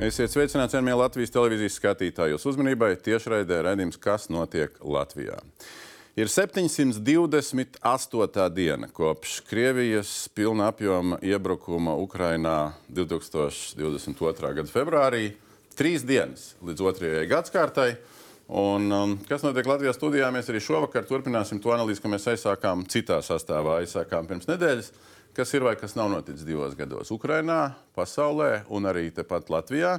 Esiet sveicināti, cienījamie Latvijas televīzijas skatītāji. Jūsu uzmanībai tiešraidē redzējums, kas notiek Latvijā. Ir 728. diena kopš Krievijas pilna apjoma iebrukuma Ukrainā 2022. gada februārī. Trīs dienas līdz otrajai gadsimtai. Un, um, kas notiek Latvijas studijā? Mēs arī šovakar turpināsim to analīzi, ko mēs aizsākām citā sastāvā, aizsākām pirms nedēļas kas ir vai kas nav noticis divos gados Ukrajinā, pasaulē un arī tepat Latvijā.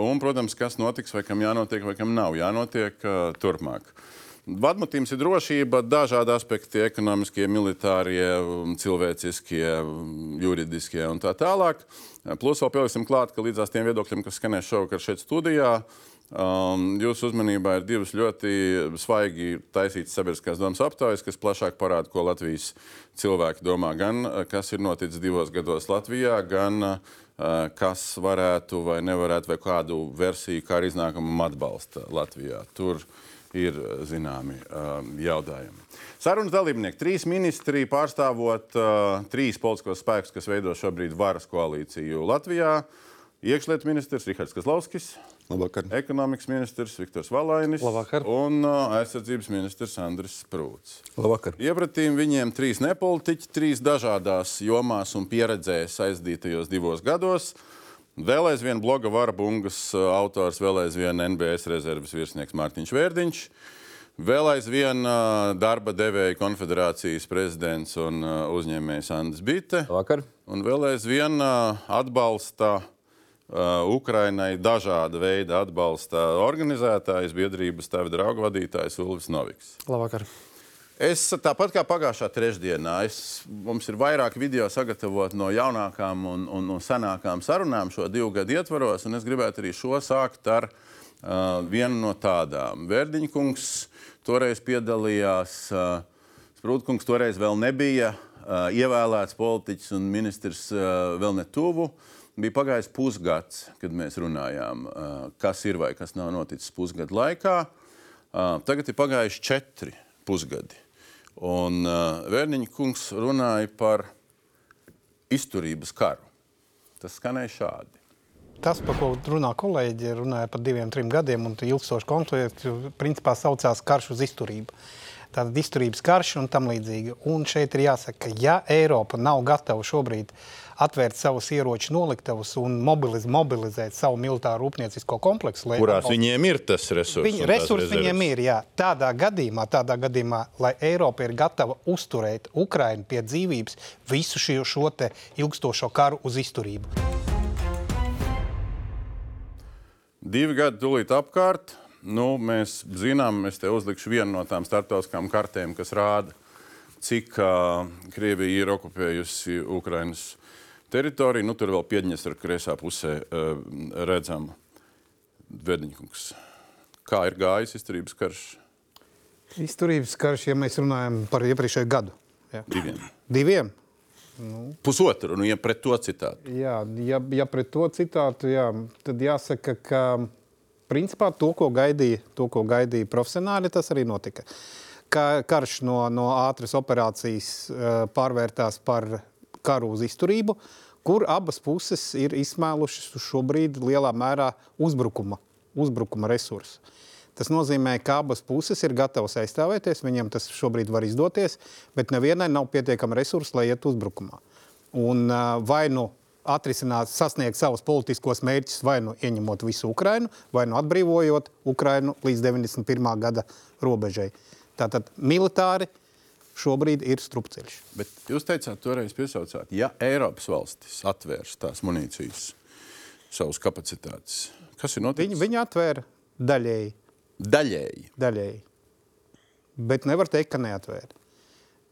Un, protams, kas notiks vai kam jānotiek vai kam nav jānotiek uh, turpmāk. Vadmotīvs ir drošība, dažādi aspekti - ekonomiskie, militārie, cilvēciskie, juridiskie un tā tālāk. Plus vēl pieliksim klāt, ka līdzās tiem viedokļiem, kas skanēs šovakar šeit studijā, Um, jūsu uzmanībā ir divas ļoti svaigi taisītas sabiedriskās domas aptaujas, kas plašāk parāda, ko Latvijas cilvēki domā. Gan kas ir noticis divos gados Latvijā, gan uh, kas varētu vai nevarētu, vai kādu versiju, kā arī iznākumu atbalsta Latvijā. Tur ir zināmi uh, jautājumi. Sarunas dalībnieki, trīs ministri pārstāvot uh, trīs politiskos spēkus, kas veido šobrīd varas koalīciju Latvijā. Iekšlietu ministrs Rihards Kazlauskis. Labvakar. Ekonomikas ministrs Viktors Valainis Labvakar. un uh, aizsardzības ministrs Andris Sprūts. Labvakar. Iepratīm viņiem trīs nepolitiķi, trīs dažādās jomās un pieredzēs aizdītajos divos gados. Vēl aizvien bloga Varbungas uh, autors, vēl aizvien NBS rezerves virsnieks Mārtiņš Vērdiņš. Vēl aizvien uh, darba devēja konfederācijas prezidents un uzņēmējs Andris Bite. Labvakar. Un vēl aizvien atbalsta Uh, Ukrainai dažāda veida atbalsta organizētājs, biedrības tēva draugu vadītājs Ulris Noviks. Labvakar. Es tāpat kā pagājušā trešdienā, es, mums ir vairāk video sagatavot no jaunākām un, un no senākām sarunām šo divu gadu ietvaros, un es gribētu arī šo sākt ar uh, vienu no tādām. Verdiņkungs toreiz piedalījās, uh, Sprūtkungs toreiz vēl nebija uh, ievēlēts politiķis un ministrs uh, vēl netuvu. Uh, Bija pagājis pusgads, kad mēs runājām, kas ir vai kas nav noticis pusgadu laikā. Tagad ir pagājuši četri pusgadi. Un Vērniņa kungs runāja par izturības karu. Tas skanēja šādi. Tas, par ko runā kolēģi, runāja par diviem, trim gadiem, un ilgstoši konflikts, principā saucās karš uz izturību. Tātad izturības karš un tam līdzīgi. Un šeit ir jāsaka, ka ja Eiropa nav gatava šobrīd atvērt savus ieroču noliktavus un mobiliz, mobilizēt savu militāru rūpniecisko kompleksu. Kurās atbalst... viņiem ir tas resurss? Viņi, resursi viņiem ir, jā. Tādā gadījumā, tādā gadījumā, lai Eiropa ir gatava uzturēt Ukrainu pie dzīvības visu šo, šo ilgstošo karu uz izturību. Divi gadi tūlīt apkārt. Nu, mēs zinām, es te uzlikšu vienu no tām starptautiskām kartēm, kas rāda, cik uh, Krievija ir okupējusi Ukrainas teritoriju. Nu, tur vēl Piedņestra kreisā pusē uh, redzama Verdiņkungs. Kā ir gājis izturības karš? Izturības karš, ja mēs runājam par iepriekšējo gadu. Jā. Diviem. Diviem? Nu. Pusotru, nu, ja pret to citātu. Jā, ja, ja pret to citātu, jā, tad jāsaka, ka principā to, ko gaidīja, to, ko gaidīja profesionāļi, tas arī notika. Ka karš no, no ātras operācijas uh, pārvērtās par karu uz izturību, kur abas puses ir izsmēlušas uz šobrīd lielā mērā uzbrukuma, uzbrukuma resursus. Tas nozīmē, ka abas puses ir gatavas aizstāvēties, viņiem tas šobrīd var izdoties, bet nevienai nav pietiekama resursa, lai iet uzbrukumā. Un vai nu atrisināt, sasniegt savus politiskos mērķus, vai nu ieņemot visu Ukrainu, vai nu atbrīvojot Ukrainu līdz 91. gada robežai. Tātad militāri šobrīd ir strupceļš. Bet jūs teicāt, toreiz piesaucāt, ja Eiropas valstis atvērs tās munīcijas, savas kapacitātes, kas ir noticis? Viņi, viņi atvēra daļēji. Daļēji. Daļēji. Bet nevar teikt, ka neatvēra.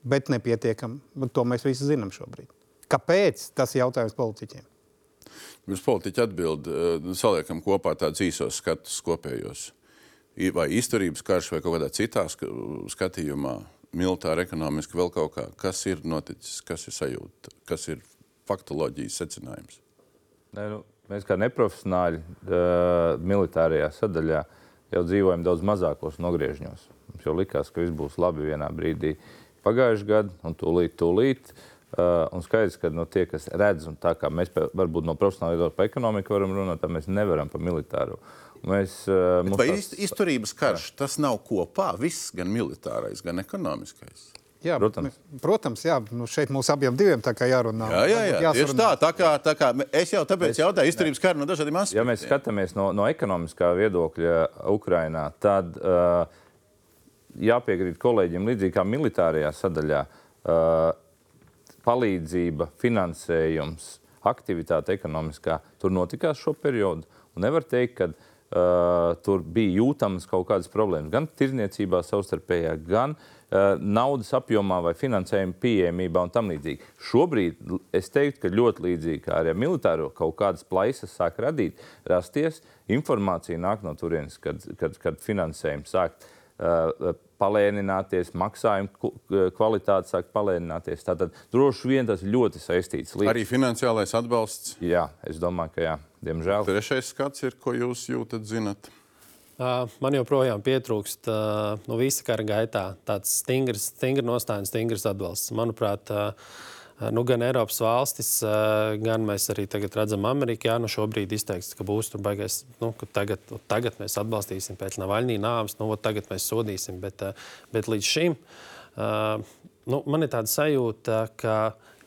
Bet nepietiekami. To mēs visi zinām šobrīd. Kāpēc? Tas ir jautājums politiķiem. Jūs politiķi atbild, eh, saliekam kopā tādus īsos skatus kopējos. Vai izturības karš vai kaut kādā citā skatījumā militāri, ekonomiski, vēl kaut kā. Kas ir noticis, kas ir sajūta, kas ir faktoloģijas secinājums? Ne, nu, mēs kā neprofesionāļi uh, militārajā sadaļā jau dzīvojam daudz mazākos nogriežņos. Mums jau likās, ka viss būs labi vienā brīdī. Pagājušajā gadā, un tūlīt, tūlīt Uh, un skaidrs, ka no tie, kas redz, un tā kā mēs pie- varbūt no profesionāla viedokļa par ekonomiku varam runāt, tad mēs nevaram par militāru. Mēs, uh, Vai ist- izturības karš tas nav kopā? Viss, gan militārais, gan ekonomiskais. Jā, Protams. protams jā, nu šeit mums abiem diviem tā kā jārunā. Jā, jā, jā. Tieši tā, tā kā, tā kā es jau tāpēc jautāju izturības karu no dažādiem Ja aspektiem. mēs skatāmies no, no ekonomiskā viedokļa Ukrajinā, tad uh, jāpiekrīt kolēģiem, līdzīgi kā militārajā sadaļā, uh, palīdzība, finansējums, aktivitāte ekonomiskā tur notikās šo periodu. Un nevar teikt, ka uh, tur bija jūtamas kaut kādas problēmas gan tirniecībā savstarpējā, gan uh, naudas apjomā vai finansējuma pieejamībā un tam līdzīgi. Šobrīd es teiktu, ka ļoti līdzīgi kā arī ar militāro kaut kādas plaisas sāk radīt, rasties. Informācija nāk no turienes, kad, kad, kad finansējums sāk uh, palēnināties, maksājuma ku- kvalitāte sāk palēnināties. Tātad droši vien tas ļoti saistīts. Līdz... Arī finansiālais atbalsts. Jā, es domāju, ka jā, diemžēl. Trešais skats ir, ko jūs jūtat, zinat. Ā, Man joprojām pietrūkst no visa kara gaitā tāds stingrs, stingrs nostājums, stingrs atbalsts. Manuprāt, ā, nu, gan Eiropas valstis, ā, gan mēs arī tagad redzam Amerikā, nu, šobrīd izteikts, ka būs tur baigais, nu, ka tagad, tagad mēs atbalstīsim pēc Navaļnī nāves, nu, tagad mēs sodīsim. Bet, ā, bet līdz šim nu, man ir tāda sajūta, ka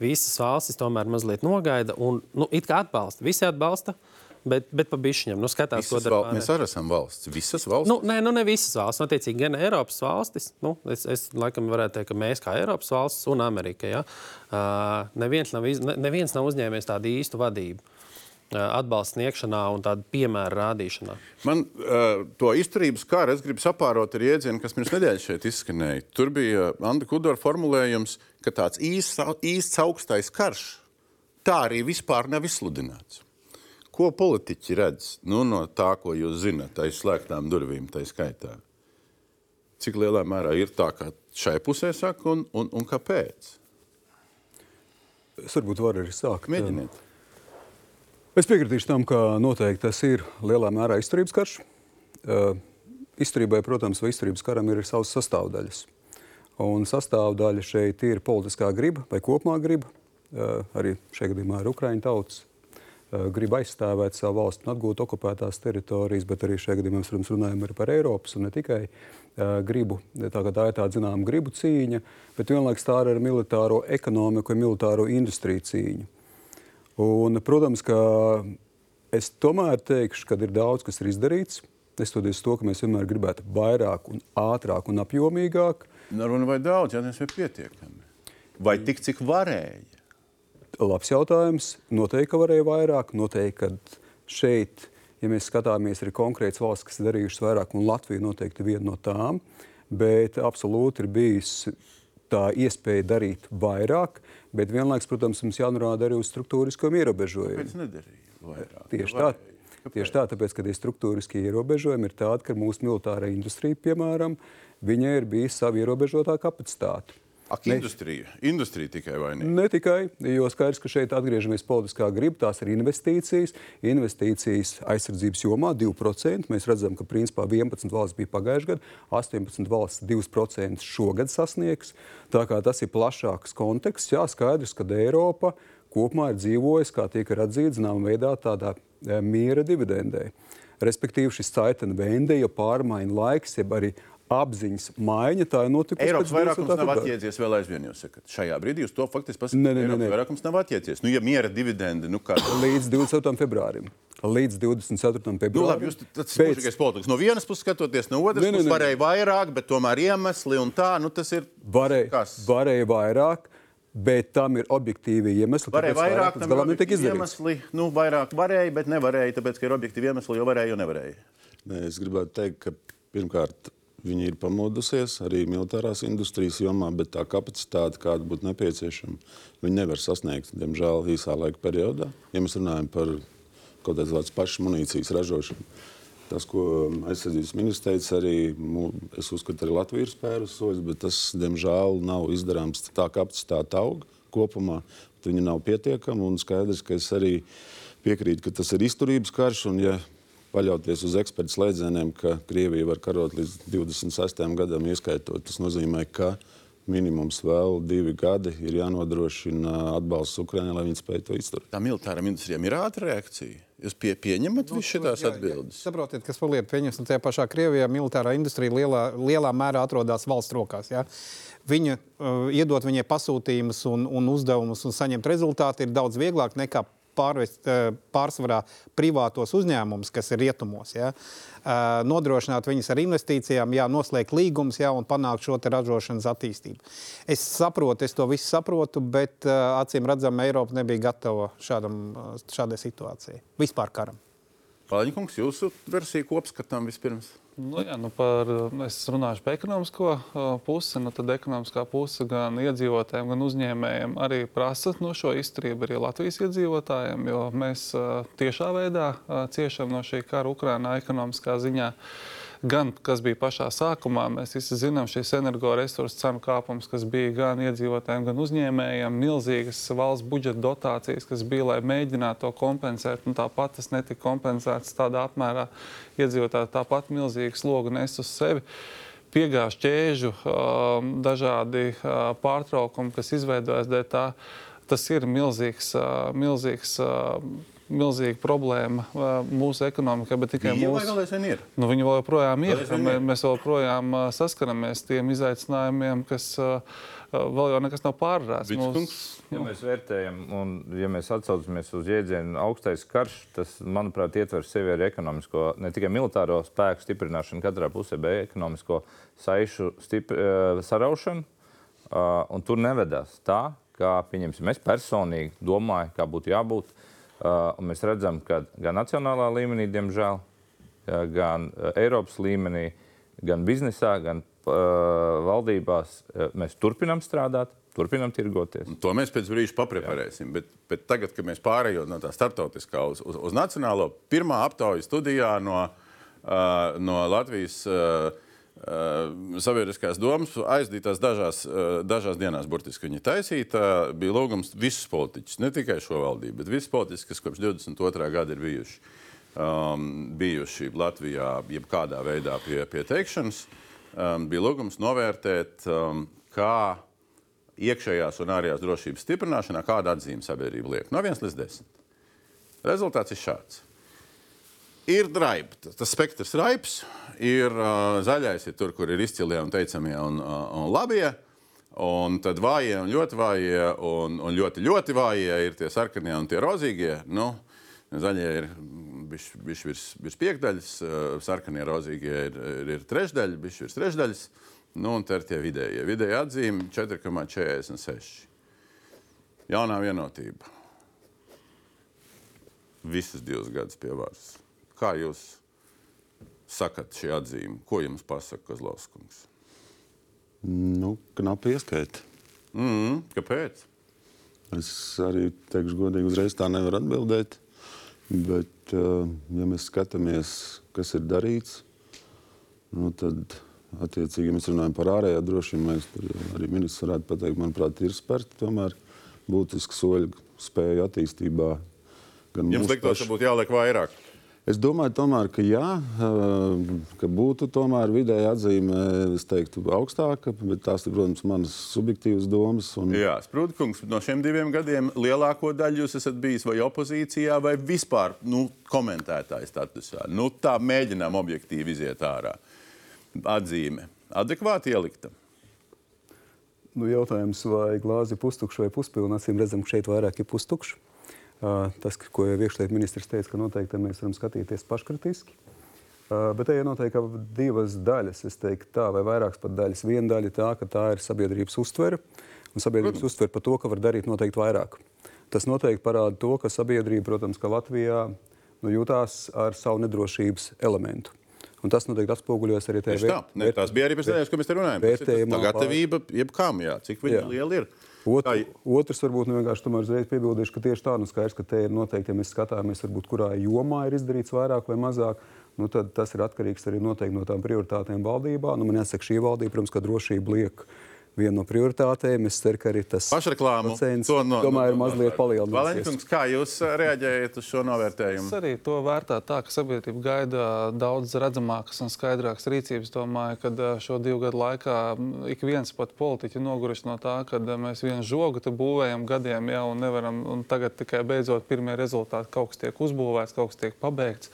visas valstis tomēr mazliet nogaida un nu, it kā atbalsta. Visi atbalsta. Bet, bet pa bišķiņam, nu, skatās, Visas val... Mēs arī esam valsts. Visas valsts. Nu, nē, nu ne visas valsts. Attiecīgi, gan Eiropas valstis, nu, es, es laikam varētu teikt, ka mēs kā Eiropas valsts un Amerika, ja, uh, neviens, nav, iz, ne, neviens nav uzņēmies tādu īstu vadību. Uh, atbalsta sniegšanā un tādu piemēru rādīšanā. Man uh, to izturības kāru es gribu sapārot ar jēdzienu, kas pirms nedēļas šeit izskanēja. Tur bija Anta Kudora formulējums, ka tāds īsts, īsts augstais karš tā arī vispār nav izsludināts. Ko politiķi redz nu, no tā, ko jūs zinat, aiz slēgtām durvīm, tā skaitā? Cik lielā mērā ir tā, kā šai pusē saka, un, un, un kāpēc? Es varbūt varu arī sākt. Mēģiniet. Es piekritīšu tam, ka noteikti tas ir lielā mērā izturības karš. Uh, Izturībai, protams, vai izturības karam ir savas sastāvdaļas. Un sastāvdaļa šeit ir politiskā griba vai kopumā griba. Uh, Arī šajā gadījumā ir Ukraiņu tautas grib aizstāvēt savu valsti un atgūt okupētās teritorijas, bet arī šajā gadījumā mēs protams, runājam par Eiropas un ne tikai uh, gribu. Tā, tā ir tāda zināmā gribu cīņa, bet vienlaikus tā ir arī militāro ekonomiku un militāro industriju cīņa. Un, protams, ka es tomēr teikšu, ka ir daudz kas ir izdarīts. Neskatoties to, ka mēs vienmēr gribētu vairāk, un ātrāk un apjomīgāk. Nu, Runa vai daudz, ja tas ir pietiekami. Vai tik, cik varēja? Labs jautājums. Noteikti, ka varēja vairāk. Noteikti, ka šeit, ja mēs skatāmies, ir konkrēts valsts, kas ir darījušas vairāk, un Latvija noteikti ir viena no tām. Bet absolūti ir bijusi tā iespēja darīt vairāk, bet vienlaikus, protams, mums jānorāda arī uz struktūriskiem ierobežojumiem. Kāpēc nedarīja vairāk? Tieši tā. Kāpēc? Tieši tā, tāpēc, ka tie struktūriskie ierobežojumi ir tādi, ka mūsu militārā industrija, piemēram, viņai ir bijusi sava ierobežotā kapacitāte. Ak, Ne- industrija. Industrija tikai vainīga. Ne tikai, jo skaidrs, ka šeit atgriežamies politiskā griba, tās ir investīcijas. Investīcijas aizsardzības jomā 2%. Mēs redzam, ka principā 11 valsts bija pagājušajā gadā, 18 valsts 2% šogad sasniegs. Tā kā tas ir plašāks konteksts, jā, skaidrs, ka Eiropa kopumā ir dzīvojusi, kā tiek atzīts, zināmā veidā tādā eh, miera dividendē. Respektīvi, šis caitena vende, ja pārmaiņa laiks, jeb arī apziņas maiņa, tā ir notikusi. Eiropas pēc vairākums 20. nav atjēdzies vēl aizvien. Jūs sakat, šajā brīdī jūs to faktiski pasakāt. Nē, nē, nē, nē. vairākums nav atjēdzies. Nu, ja miera dividendi, nu kā? līdz 24. februārim. Līdz 24. Nu, februārim. labi, jūs tas ir mūžīgais politikas. No vienas puses skatoties, no otras puses varēja vairāk, bet tomēr iemesli un tā, nu tas ir. varēja, Kas? varēja vairāk, bet tam ir objektīvi iemesli. Varēja vairāk, tam galam ir objektīvi iemesli. Nu, vairāk varēja, bet nevarēja, tāpēc, ka ir objektīvi iemesli, jo varēja, jo nevarēja. Nē, es gribētu teikt, ka pirmkārt viņi ir pamodusies arī militārās industrijas jomā, bet tā kapacitāte, kāda būtu nepieciešama, viņi nevar sasniegt, diemžēl, īsā laika periodā. Ja mēs runājam par kaut kādas pašas munīcijas ražošanu, tas, ko aizsardzības ministrs teica, arī es uzskatu, arī Latvija ir spērusi soļus, bet tas, diemžēl, nav izdarāms. Tā kapacitāte aug kopumā, viņa nav pietiekama un skaidrs, ka es arī piekrītu, ka tas ir izturības karš. un ja paļauties uz ekspertu slēdzieniem, ka Krievija var karot līdz 26. gadam, ieskaitot. Tas nozīmē, ka minimums vēl divi gadi ir jānodrošina atbalsts Ukraiņai, lai viņi spētu to izturēt. Tā militārām industrijām ir ātra reakcija. Jūs pie, pieņemat nu, visas šīs atbildes? Jā, saprotiet, kas paliek pieņems, un tajā pašā Krievijā militārā industrija lielā, lielā mērā atrodas valsts rokās. Ja? Viņa uh, iedot viņai pasūtījumus un, un uzdevumus un saņemt rezultātu ir daudz vieglāk nekā pārvest uh, pārsvarā privātos uzņēmumus, kas ir rietumos. Ja? Uh, nodrošināt viņus ar investīcijām, jā, noslēgt līgumus jā, un panākt šo ražošanas attīstību. Es saprotu, es to visu saprotu, bet uh, acīm redzam, Eiropa nebija gatava šādam, šādai situācijai, vispār karam. Pāļņkungs, jūsu versija kopskatām vispirms. Nu, jā, nu par, es runāšu par ekonomisko uh, pusi. Nu, tad ekonomiskā puse gan iedzīvotājiem, gan uzņēmējiem arī prasa no šo izturību arī Latvijas iedzīvotājiem, jo mēs uh, tiešā veidā uh, ciešam no šī kara Ukrainā ekonomiskā ziņā. Uh, gan kas bija pašā sākumā, mēs visi zinām šīs energoresursu cenu kāpums, kas bija gan iedzīvotājiem, gan uzņēmējiem, milzīgas valsts budžeta dotācijas, kas bija, lai mēģinātu to kompensēt. Un tāpat tas netika kompensēts tādā apmērā, iedzīvotāji tāpat milzīgu slogu nes uz sevi piegāžu ķēžu, um, dažādi uh, pārtraukumi, kas izveidojas dēļ tā. Tas ir milzīgs, uh, milzīgs uh, milzīga problēma mūsu ekonomikā, bet tikai Bija mūsu. Ir? Nu, viņi vēl joprojām ir. Vēl Mē, mēs joprojām saskaramies tiem izaicinājumiem, kas vēl jau nekas nav pārrādāts. Mūs... Ja mēs vērtējam, un ja mēs atsaucamies uz jēdzienu augstais karš, tas, manuprāt, ietver sevi arī ekonomisko, ne tikai militāro spēku stiprināšanu katrā pusē, bet ekonomisko saišu stipri, uh, saraušanu. Uh, un tur nevedās tā, kā, pieņemsim, es personīgi domāju, kā būtu jābūt. Uh, Uh, mēs redzam, ka gan nacionālā līmenī, diemžēl, uh, gan uh, Eiropas līmenī, gan biznesā, gan valdībās mēs turpinām strādāt. Turpinām tirgoties. To mēs pēc brīža papreparēsim. Bet, bet tagad, kad mēs pārējām no tā starptautiskā uz, uz, uz nacionālo, pirmā aptaujas studijā no, uh, no Latvijas Uh, sabiedriskās domas aizdītās dažās, uh, dažās dienās. Burtiski viņa taisīta. Bija lūgums visus politiķus, ne tikai šo valdību, bet visus politiķus, kas kopš 22. gada ir bijuši, um, bijuši Latvijā, jebkādā veidā pie, pie teikšanas. Um, bija lūgums novērtēt, um, kā iekšējās un ārējās drošības stiprināšanā, kāda atzīme sabiedrība liek no 1 līdz 10. Rezultāts ir šāds ir draiba. Tas spektrs raips, ir uh, zaļais, ir tur, kur ir izcilie un teicamie un, uh, un labie. Un tad vājie un ļoti vājie un, un ļoti, ļoti vājie ir tie sarkanie un tie rozīgie. Nu, zaļie ir bišķi virs, virs piekdaļas, uh, sarkanie rozīgie ir, ir, ir trešdaļa, bišķi virs trešdaļas. Nu, un tad ir tie vidējie. Vidēji atzīme 4,46. Jaunā vienotība. Visas divas gadus pie varas. Kā jūs sakat šī atzīme? Ko jums pasaka Kozlovskis? Nu, knapi ieskaita. Mm -hmm. Kāpēc? Es arī teikšu, godīgi, uzreiz tā nevaru atbildēt. Bet, eh, ja mēs skatāmies, kas ir darīts, nu, tad, attiecīgi, ja mēs runājam par ārējā drošību, mēs arī ministrs varētu pateikt, manuprāt, ir spērti tomēr būtiski soļi spēju attīstībā. Jums liktos, ka būtu jāliek vairāk. Es domāju, tomēr, ka jā, ka būtu tomēr vidēja atzīme, es teiktu, augstāka, bet tās ir, protams, manas subjektīvas domas. Un... Jā, Sprūdkungs, no šiem diviem gadiem lielāko daļu jūs esat bijis vai opozīcijā, vai vispār nu, komentētāja statusā. Nu, tā mēģinām objektīvi iziet ārā. Atzīme adekvāti ielikta. Nu, jautājums, vai glāzi ir pustukša vai puspilna? Acīm redzam, ka šeit vairāk ir pustukša. Tas, ko jau iekšlietu ministrs teica, ka noteikti mēs varam skatīties paškritiski. Bet te ir noteikti divas daļas. Es teiktu, tā vai vairākas pat daļas. Viena daļa ir tā, ka tā ir sabiedrības uztvere. Un sabiedrības uztvere par to, ka var darīt noteikti vairāk. Tas noteikti parāda to, ka sabiedrība, protams, ka Latvijā nu, jūtās ar savu nedrošības elementu. Un tas noteikti atspoguļojas arī tajā vērtējumā. Tā. Tās bija arī pēc tam, ko mēs te runājam. Tā gatavība jebkām, jā, cik viņa liela ir. Ot, tā... Otrs, varbūt nu, vienkārši tomēr uzreiz piebildīšu, ka tieši tā, nu skaidrs, ka te ir noteikti, ja mēs skatāmies, varbūt kurā jomā ir izdarīts vairāk vai mazāk, nu tad tas ir atkarīgs arī noteikti no tām prioritātēm valdībā. Nu, man jāsaka, šī valdība, protams, ka drošība liek viena no prioritātēm. Es ceru, ka arī tas Pašreklāmu. procents, To no- domāju, ir no- mazliet palielināsies. Valentīns, kā jūs ā, reaģējat uz šo Es novērtējumu? arī to vērtēju tā, ka sabiedrība gaida daudz redzamākas un skaidrākas rīcības. Domāju, ka ā, šo divu gadu laikā ik viens pat politiķi noguruši no tā, ka ā, mēs vienu žogu te būvējam gadiem jau un nevaram. Un tagad tikai beidzot pirmie rezultāti kaut kas tiek uzbūvēts, kaut kas tiek pabeigts.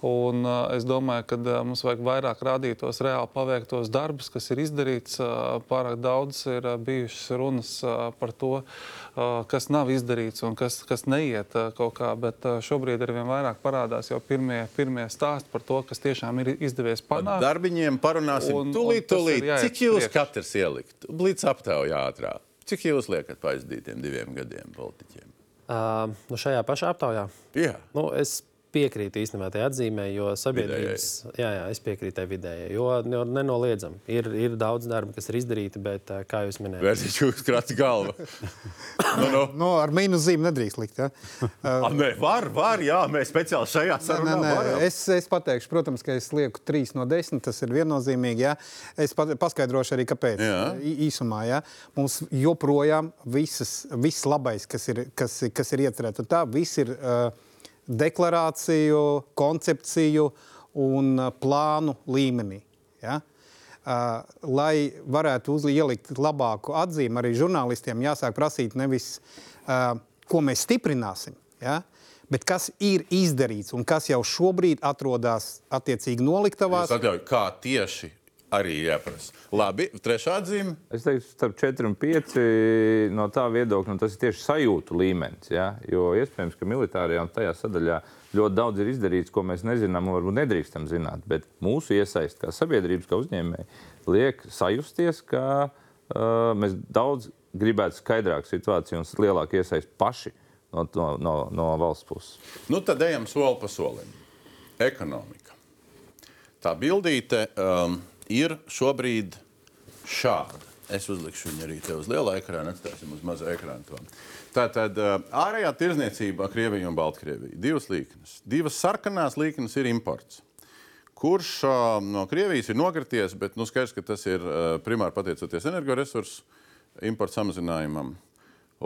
Un, uh, es domāju, ka uh, mums vajag vairāk rādīt tos reāli paveiktos darbus, kas ir izdarīts. Uh, pārāk daudz ir uh, bijušas runas uh, par to, uh, kas nav izdarīts un kas, kas neiet uh, kaut kā. Bet uh, šobrīd ar vien vairāk parādās jau pirmie, pirmie stāsti par to, kas tiešām ir izdevies Par panākt. darbiņiem parunāsim. Un- Tūlīt, tas ir tūlīt. jāiet Cik jūs priekš. katrs ielikt? Blīts aptaujā ātrā. Cik jūs liekat pa aizdītiem diviem gadiem politiķiem? Uh, nu šajā pašā aptaujā Jā. nu, es piekrītu īstenībā tajā atzīmē, jo sabiedrības, jā, jā, es piekrītu tai vidējai, jo, jo nenoliedzami ir, ir daudz darba, kas ir izdarīti, bet, kā jūs minējāt, Vērtīgi jūs krats galva. nu, nu. Nu, ar mīnus zīmi nedrīkst likt. Ja? A, nē, var, var, jā, mēs speciāli šajā Nē, sarunā nē, varam. es, es pateikšu, protams, ka es lieku trīs no desmit. Tas ir viennozīmīgi. Ja? Es pat, paskaidrošu arī, kāpēc. Jā. Īsumā ja? mums joprojām visas, viss labais, kas ir, kas, kas ir iecerēts, un tā viss ir uh, deklarāciju, koncepciju un uh, plānu līmenī. Ja? Uh, lai varētu uzliekt labāku atzīmi, arī žurnālistiem jāsāk prasīt nevis, uh, ko mēs stiprināsim, ja? bet kas ir izdarīts un kas jau šobrīd atrodas attiecīgi noliktavās. Atļauju, kā tieši arī jāprasa. Labi, trešā atzīme. Es teiktu, starp 4 un 5 no tā viedokļa, nu, tas ir tieši sajūtu līmenis. Ja? Jo iespējams, ka militārajā un tajā sadaļā ļoti daudz ir izdarīts, ko mēs nezinām un varbūt nedrīkstam zināt. Bet mūsu iesaist, kā sabiedrības, kā uzņēmēji, liek sajusties, ka uh, mēs daudz gribētu skaidrāku situāciju un lielāku iesaist paši no, no, no, no valsts puses. Nu, tad ejam soli pa solim. Ekonomika. Tā bildīte um, ir šobrīd šāda. Es uzlikšu viņu arī te uz liela ekrāna, atstāsim uz maza ekrāna. To. Tātad uh, ārējā tirzniecība Krievija un Baltkrievija. Divas līknes. Divas sarkanās līknes ir imports. Kurš no Krievijas ir nokrities, bet nu, skaidrs, ka tas ir primāri pateicoties energoresursu importa samazinājumam.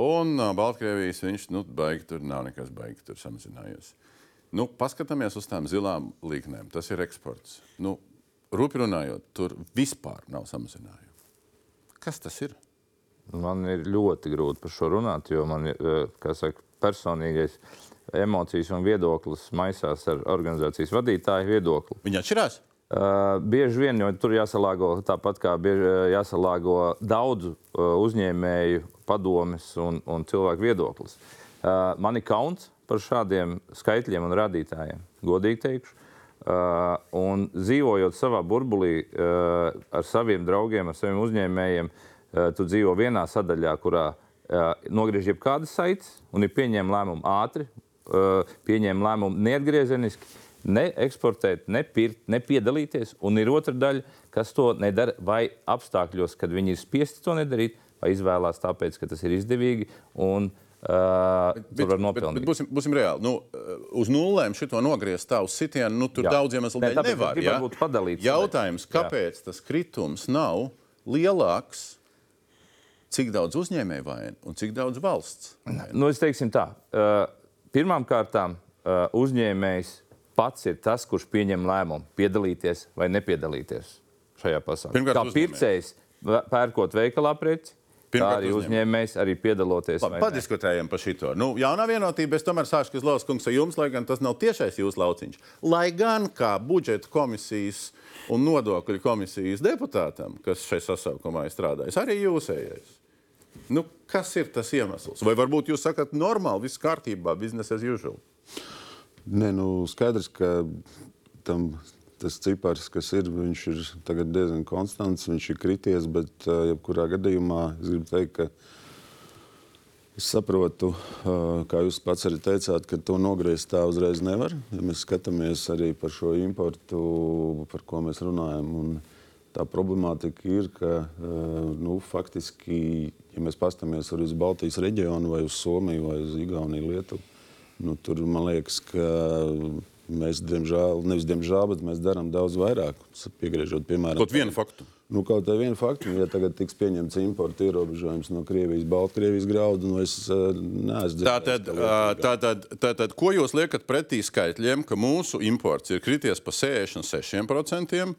Un Baltkrievijas viņš nu, baigi tur nav nekas baigi tur samazinājies. Nu, paskatāmies uz tām zilām līknēm. Tas ir eksports. Nu, Rupi runājot, tur vispār nav samazinājumu. Kas tas ir? Man ir ļoti grūti par šo runāt, jo man ir eh, saka, personīgais emocijas un viedoklis maisās ar organizācijas vadītāju viedokli. Viņi atšķirās. Uh, bieži vien, jo tur jāsalāgo tāpat kā bieži, uh, jāsalāgo daudzu uh, uzņēmēju padomes un, un cilvēku viedoklis. Uh, man ir kauns par šādiem skaitļiem un rādītājiem, godīgi teikšu. Uh, un dzīvojot savā burbulī uh, ar saviem draugiem, ar saviem uzņēmējiem, uh, tu dzīvo vienā sadaļā, kurā nogriež jebkādas saites un ir pieņēma lēmumu ātri, pieņēma lēmumu neatgriezeniski, ne eksportēt, ne pirkt, ne piedalīties. Un ir otra daļa, kas to nedara vai apstākļos, kad viņi ir spiesti to nedarīt, vai izvēlās tāpēc, ka tas ir izdevīgi. Un, Uh, tur var bet, nopelnīt. bet būsim, būsim reāli. Nu, uz nulēm šito nogriezt tā uz sitienu, nu, tur Jā. daudz iemeslu dēļ tāpēc nevar. ja? būt padalīts. Jautājums, Jā. kāpēc tas kritums nav lielāks, cik daudz uzņēmēju vaina un cik daudz valsts? Nu, es teiksim tā, uh, pirmkārt, uh, uzņēmējs pats ir tas, kurš pieņem lēmumu piedalīties vai nepiedalīties šajā pasākumā. Pirmkārt, Kā pircējs pērkot veikalā preci, tā Pirmkārt, arī uzņēmējs. arī piedaloties. Labi. Padiskutējam par šo. Nu, jaunā vienotība, es tomēr sāku Kazlovs kungs ar jums, lai gan tas nav tiešais jūsu lauciņš. Lai gan kā budžeta komisijas un nodokļu komisijas deputātam, kas šai sasaukumā ir strādājis, arī jūsējais. Nu, kas ir tas iemesls? Vai varbūt jūs sakat, normāli, viss kārtībā, biznesa as usual? Nē, nu, skaidrs, ka tam, tas cipars, kas ir, viņš ir diezgan konstants, viņš ir krities, bet jebkurā gadījumā es gribu teikt, ka es saprotu, kā jūs pats arī teicāt, ka to nogriezt tā uzreiz nevar. Ja mēs skatāmies arī par šo importu, par ko mēs runājam. Un, Tā problemātika ir, ka nu, faktiski, ja mēs paskatāmies uz Baltijas reģionu, vai uz Somiju, vai uz Igauniju, Lietuvu, nu, tur man liekas, ka mēs, diemžēl, nevis diemžēl, bet mēs darām daudz vairāk. Piegriežot, piemēram, Kaut vienu faktu. Nu, kaut kā viena fakta, ja tagad tiks pieņemts importa ierobežojums no Krievijas, Baltkrievijas graudu, nu es uh, neesmu dzirdējis. Tātad, tātad, tātad, ko jūs liekat pretī skaitļiem, ka mūsu imports ir krities pa 66%,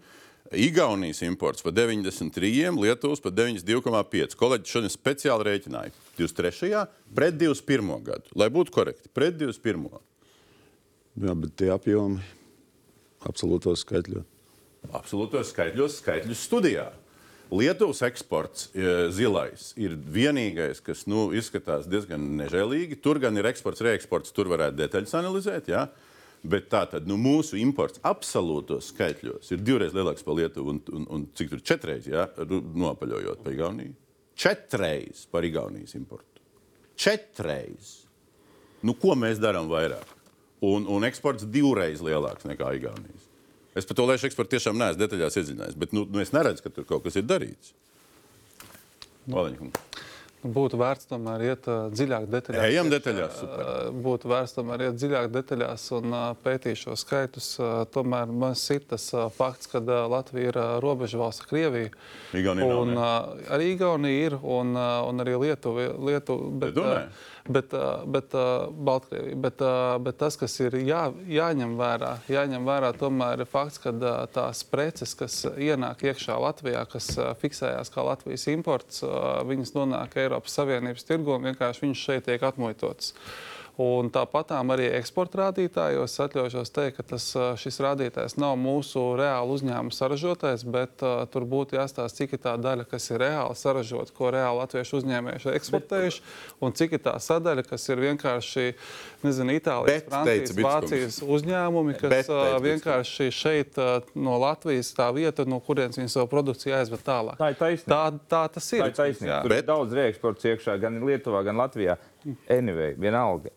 Igaunijas imports pa 93%, Lietuvas pa 92,5%? Kolēģi šodien speciāli rēķināja 23. pret 21. gadu, lai būtu korekti, pret 21. Jā, bet tie apjomi absolūtos skaitļos. Absolūtos skaitļos, skaitļus studijā. Lietuvas eksports e, zilais ir vienīgais, kas nu, izskatās diezgan nežēlīgi. Tur gan ir eksports, reeksports, tur varētu detaļas analizēt. Ja? Bet tā tad nu, mūsu imports absolūtos skaitļos ir divreiz lielāks par Lietuvu un, un, un cik tur četreiz, ru- nopaļojot par Igauniju. Četreiz par Igaunijas importu. Četreiz. Nu, ko mēs darām vairāk? Un, un eksports divreiz lielāks nekā Igaunijas. Es par to liešu eksportu tiešām neesmu detaļās iedziļinājies, bet nu, nu, es neredzu, ka tur kaut kas ir darīts. Valeņkungs. Būtu vērts tomēr iet uh, dziļāk detaļās. Ejam detaļās, super. uh, Būtu vērts tomēr iet dziļāk detaļās un uh, pētīt šo skaitus. Tomēr man ir tas fakts, ka Latvija ir robeža valsts ar Krieviju. Igaunija nav, un, uh, arī Igaunija ir un, un arī Lietuva. Lietuva bet, uh, Bet, bet, Baltkrievija. Bet, bet tas, kas ir jā, jāņem vērā, jāņem vērā tomēr ir fakts, ka tās preces, kas ienāk iekšā Latvijā, kas fiksējās kā Latvijas imports, viņas nonāk Eiropas Savienības tirgu un vienkārši viņas šeit tiek atmuitotas. Un tāpatām arī eksporta rādītājos atļaušos teikt, ka tas, šis rādītājs nav mūsu reāli uzņēmuma saražotais, bet uh, tur būtu jāstāsta, cik ir tā daļa, kas ir reāli saražota, ko reāli latviešu uzņēmēji ir eksportējuši, un cik ir tā sadaļa, kas ir vienkārši nezinu, Itālijas, Bet, Francijas, teica. Vācijas uzņēmumi, kas Bet, teica vienkārši šeit uh, no Latvijas tā vieta, no kurienes viņi savu produkciju aizved tālāk. Tā ir taisnība. Tā, tā tas ir. Tā ir taisnība. Tur Bet- ir daudz reeksports iekšā, gan Lietuvā, gan Latvijā. Anyway, vienalga,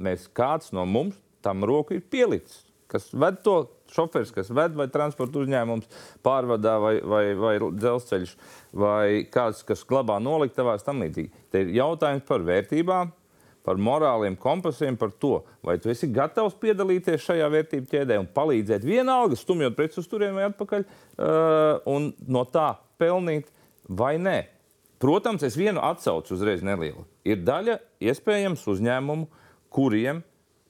mēs kāds no mums tam roku ir pielicis. Kas ved to šoferis, kas ved vai transporta uzņēmums, pārvadā vai, vai, vai dzelzceļš, vai kāds, kas glabā noliktavās, tam līdzīgi. Te ir jautājums par vērtībām, par morāliem kompasiem, par to, vai tu esi gatavs piedalīties šajā vērtību ķēdē un palīdzēt vienalga, stumjot preces uz turieni vai atpakaļ, uh, un no tā pelnīt vai nē. Protams, es vienu atsaucu uzreiz nelielu. Ir daļa iespējams uzņēmumu, kuriem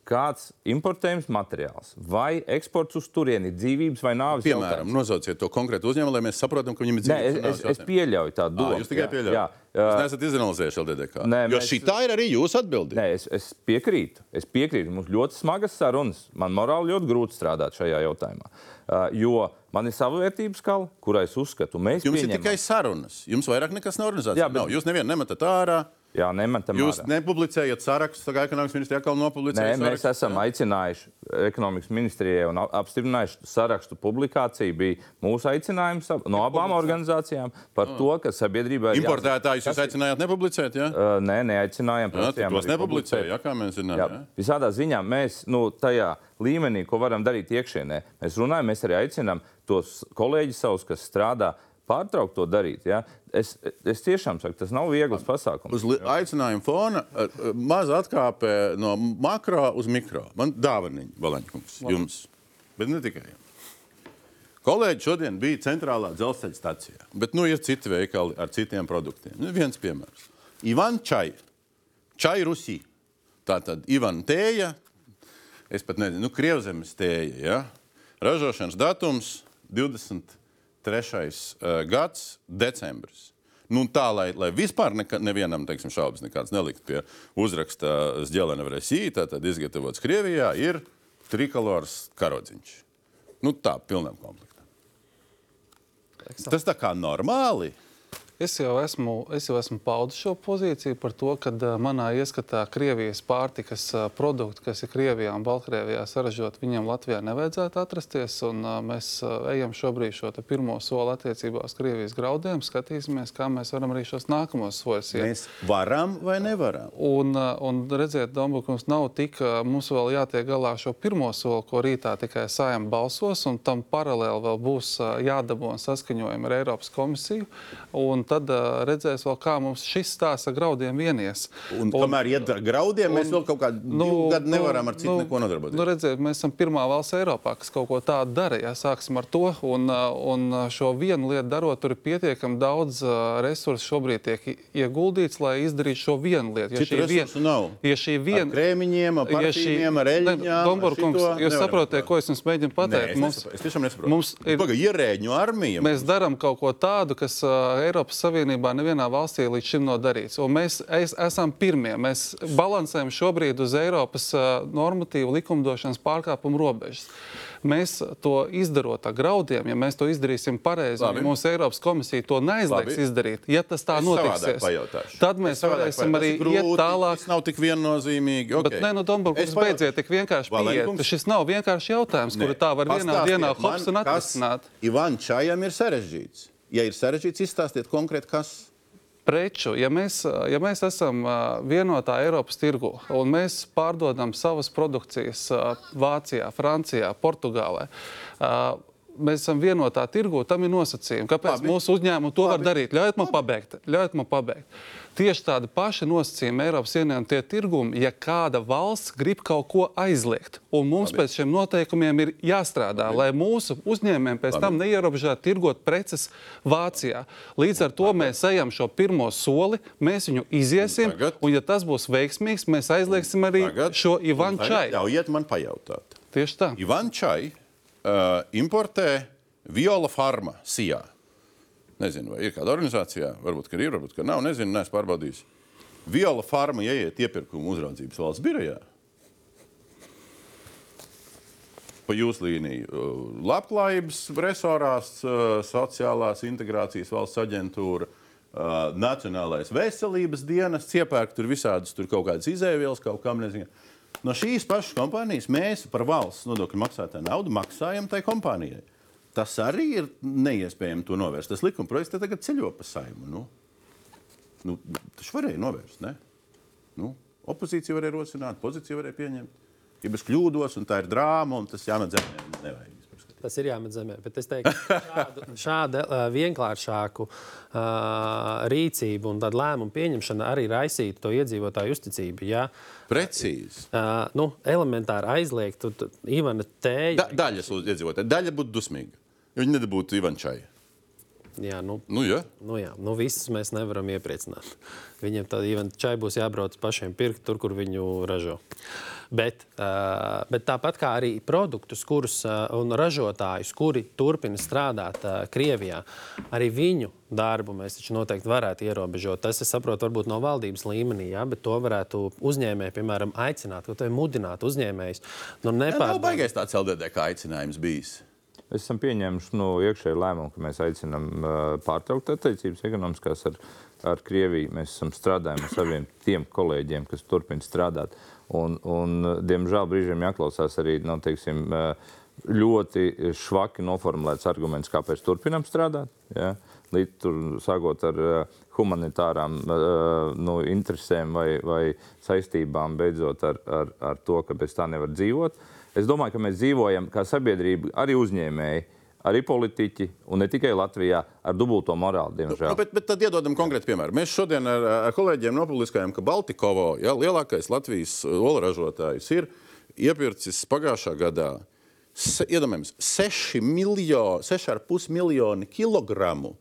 kāds importējums materiāls vai eksports uz turieni ir dzīvības vai nāves Piemēram, jautājums. nosauciet to konkrētu uzņēmumu, lai mēs saprotam, ka viņam ir Nē, dzīves es, es, es pieļauju tādu Ah, domu. jūs tikai pieļaujat. Jūs neesat izanalizējuši LDDK. Nē, jo mēs- šī tā ir arī jūsu atbildība. Nē, es, es piekrītu. Es piekrītu. Mums ļoti smagas sarunas. Man morāli ļoti grūti strādāt šajā jautājumā. Uh, jo man ir sava vērtības skala, kurai es uzskatu, mēs Jums ir pieņemam- tikai sarunas. Jums vairāk nekas nav organizēts. Jā, bet- Nav. Jūs nevienu nemetat ārā. Jā, nemetam Jūs ārā. nepublicējat sarakstus. Tagad ekonomikas ministrija atkal Nē, nopublicēja. mēs esam jā? aicinājuši ekonomikas ministrijai un ap- apstiprinājuši sarakstu publikāciju. Bija mūsu aicinājums no abām organizācijām par to, ka sabiedrībā ir Importētājus jūs aicinājāt nepublicēt? Jā, Uh, nē, neaicinājām. jā tos nepublicēja. Jā, kā mēs zinām. Jā, Jā. visādā ziņā mēs nu, tajā līmenī, ko varam darīt iekšienē, mēs runājam, mēs arī aicinām tos kolēģus savus, kas strādā, pārtraukt to darīt. Ja? Es, es tiešām saku, tas nav viegls pasākums. Uz aicinājumu fona maza atkāpe no makro uz mikro. Man dāvaniņa, Valaņkungs, jums. Bet ne tikai. Kolēģi šodien bija centrālā dzelzceļa stacijā, bet nu ir citi veikali ar citiem produktiem. Nu, viens piemērs. Ivan Čai, Čai Rusī. Tā tad Ivan Tēja, es pat nezinu, nu, Krievzemes tēja. Ja? Ražošanas datums 23. Uh, gads, decembris. Nu, tā, lai, lai vispār neka, nevienam teiksim, šaubas nekādas nelikt pie uzraksta Zģelena Vresī, tad izgatavots Krievijā, ir trikolors karodziņš. Nu, tā, pilnam komplektam. Tas tā kā normāli. Es jau esmu, es jau esmu paudis šo pozīciju par to, ka manā ieskatā Krievijas pārtikas produkti, kas ir Krievijā un Baltkrievijā saražot, viņiem Latvijā nevajadzētu atrasties. Un, mēs ejam šobrīd šo pirmo soli attiecībā uz Krievijas graudiem. Skatīsimies, kā mēs varam arī šos nākamos soļus iet. Mēs varam vai nevaram? Un, un redziet, Dombūkums nav tik, mums vēl jātiek galā šo pirmo soli, ko rītā tikai sājam balsos, un tam paralēli vēl būs jādabūna saskaņojumi ar Eiropas komisiju. Un tad uh, redzēs, vēl, kā mums šis stāsts ar graudiem vienies. Un, un kamēr iet ar graudiem, un, mēs vēl kaut kādu nu, gadu nevaram ar citu nu, neko nodarboties. Nu, redziet, mēs esam pirmā valsts Eiropā, kas kaut ko tādu dara. Jā, sāksim ar to. Un, un šo vienu lietu darot, tur ir pietiekami daudz resursu šobrīd tiek ieguldīts, lai izdarītu šo vienu lietu. Ja šī vien, nav. Ja šī vien, ar krēmiņiem, ar parfīmiem, ar eļļām. Domburkungs, jūs saprotat, ko es jums mēģinu pateikt? Nē, es, mums, es tiešām nesaprotu. Mums ir Paga, ierēģņu armija. Mēs darām kaut ko tādu, kas uh, Eiropas Savienībā nevienā valstī līdz šim nav darīts. Un mēs es, esam pirmie. Mēs balansējam šobrīd uz Eiropas normatīvu likumdošanas pārkāpumu robežas. Mēs to izdarot ar graudiem, ja mēs to izdarīsim pareizi, ja mūsu Eiropas komisija to neaizliegs Labi. izdarīt, ja tas tā es notiksies, tad mēs varēsim arī grūti, iet tālāk. Tas nav tik viennozīmīgi. Okay. Bet, nē, nu, Domburgs, beidziet tik vienkārši pieiet. Šis nav vienkārši jautājums, kuru tā var vienā dienā hops un atrisināt. Ivan Čajam ir sarežģīts. Ja ir sarežģīts, izstāstiet konkrēti, kas preču, ja mēs, ja mēs esam vienotā Eiropas tirgu un mēs pārdodam savas produkcijas Vācijā, Francijā, Portugālē, mēs esam vienotā tirgu, tam ir nosacījumi. Kāpēc Labi. mūsu uzņēmumi to Labi. var darīt? Ļaujiet man pabeigt. Ļaujiet man pabeigt. Tieši tādi paši nosacījumi Eiropas Savienībā tie tirgumi, ja kāda valsts grib kaut ko aizliegt. Un mums Labi. pēc šiem noteikumiem ir jāstrādā, Labi. lai mūsu uzņēmējiem pēc Labi. tam neierobežotu tirgot preces Vācijā. Līdz ar to Labi. mēs ejam šo pirmo soli, mēs viņu iziesim, Tagad. un ja tas būs veiksmīgs, mēs aizliegsim arī Tagad. šo Ivan Čai. Ļaujiet man pajautāt. Tieši tā. Ivan Čai uh, importē Viola Farma Sijā. Nezinu, vai ir kāda organizācijā, varbūt ir, varbūt ka nav. Nezinu, neesmu pārbaudījis. Viola Farma ieiet iepirkuma uzraudzības valsts birojā. Pa jūsu līniju. Uh, labklājības resorās, uh, sociālās integrācijas valsts aģentūra, uh, Nacionālais veselības dienas, iepērk tur visādas tur kaut kādas izēvielas, kaut kam nezinu. No šīs pašas kompānijas mēs par valsts nodokļu maksātāju naudu maksājam tai kompānijai. Tas arī ir neiespējami to novērst. Tas likuma projekts tagad ceļo pa saimu. Nu, nu, tas varēja novērst. Ne? Nu, opozīcija varēja rosināt, pozīcija varēja pieņemt. Ja es kļūdos, un tā ir drāma, un tas jāmet zemē, nevajag. Tas ir jāmet zemē. Bet es teiktu, šādu, šāda uh, vienkāršāku uh, rīcību un lēmumu pieņemšana arī raisītu to iedzīvotāju uzticību. Ja, Precīzi. Uh, nu, elementāri aizliegt, tad Ivana tēja. Da, daļas iedzīvotāji. Daļa būtu dusmīga. Viņi nedabūtu Ivančai. Jā, nu, nu, ja. nu, jā, nu visus mēs nevaram iepriecināt. Viņiem tad Ivančai būs jābrauc pašiem pirkt tur, kur viņu ražo. Bet, uh, bet tāpat kā arī produktus, kurus uh, un ražotājus, kuri turpina strādāt uh, Krievijā, arī viņu darbu mēs taču noteikti varētu ierobežot. Tas, es saprotu, varbūt no valdības līmenī, ja, bet to varētu uzņēmēji, piemēram, aicināt, vai mudināt uzņēmējus. Nu, nepār... Tā nav baigais tāds LDD kā aicinājums bijis. Mēs esam pieņēmuši nu, iekšēju lēmumu, ka mēs aicinām uh, pārtraukt attiecības ekonomiskās ar, ar Krieviju. Mēs esam strādājuši ar saviem tiem kolēģiem, kas turpina strādāt. Un, un, diemžēl brīžiem jāklausās arī nu, teiksim, ļoti švaki noformulēts arguments, kāpēc turpinām strādāt. Ja? Līdz tur sākot ar humanitārām nu, interesēm vai, vai saistībām, beidzot ar, ar, ar to, ka bez tā nevar dzīvot. Uh, Es domāju, ka mēs dzīvojam kā sabiedrība, arī uzņēmēji, arī politiķi, un ne tikai Latvijā, ar dubulto morāli. Diemžēl. Nu, bet, bet tad iedodam konkrētu piemēru. Mēs šodien ar, ar kolēģiem nopubliskājām, ka Baltikovo, ja, lielākais Latvijas olu ražotājs, ir iepircis pagājušā gadā. Iedomājieties, 6,5 miljoni kilogramu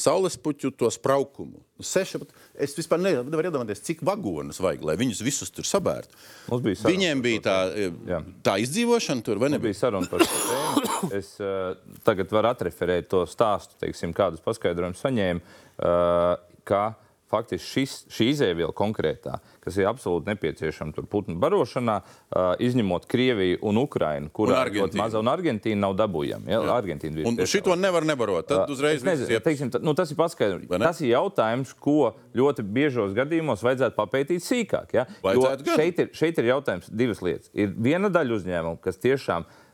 saules puķu to spraukumu. Seši, es vispār nevaru iedomāties, cik vagonus vajag, lai viņus visus tur sabērtu. Bija Viņiem bija tā, jā. tā izdzīvošana tur, vai ne? Bija saruna par šo tēmu. Es uh, tagad varu atreferēt to stāstu, teiksim, kādus paskaidrojumus saņēmu, ka uh, faktiski šis, šī izēviela konkrētā, kas ir absolūti nepieciešama tur putnu barošanā, uh, izņemot Krieviju un Ukrainu, kur ļoti maza un Argentīna nav dabūjama. Ja? Argentīna un šito nevar nebarot. Tad uzreiz uh, nezinu, teiksim, tā, nu, tas ir paskaidrojums. Tas ir jautājums, ko ļoti biežos gadījumos vajadzētu papētīt sīkāk. Ja? Šeit ir, šeit ir jautājums divas lietas. Ir viena daļa uzņēmumu, kas tiešām ir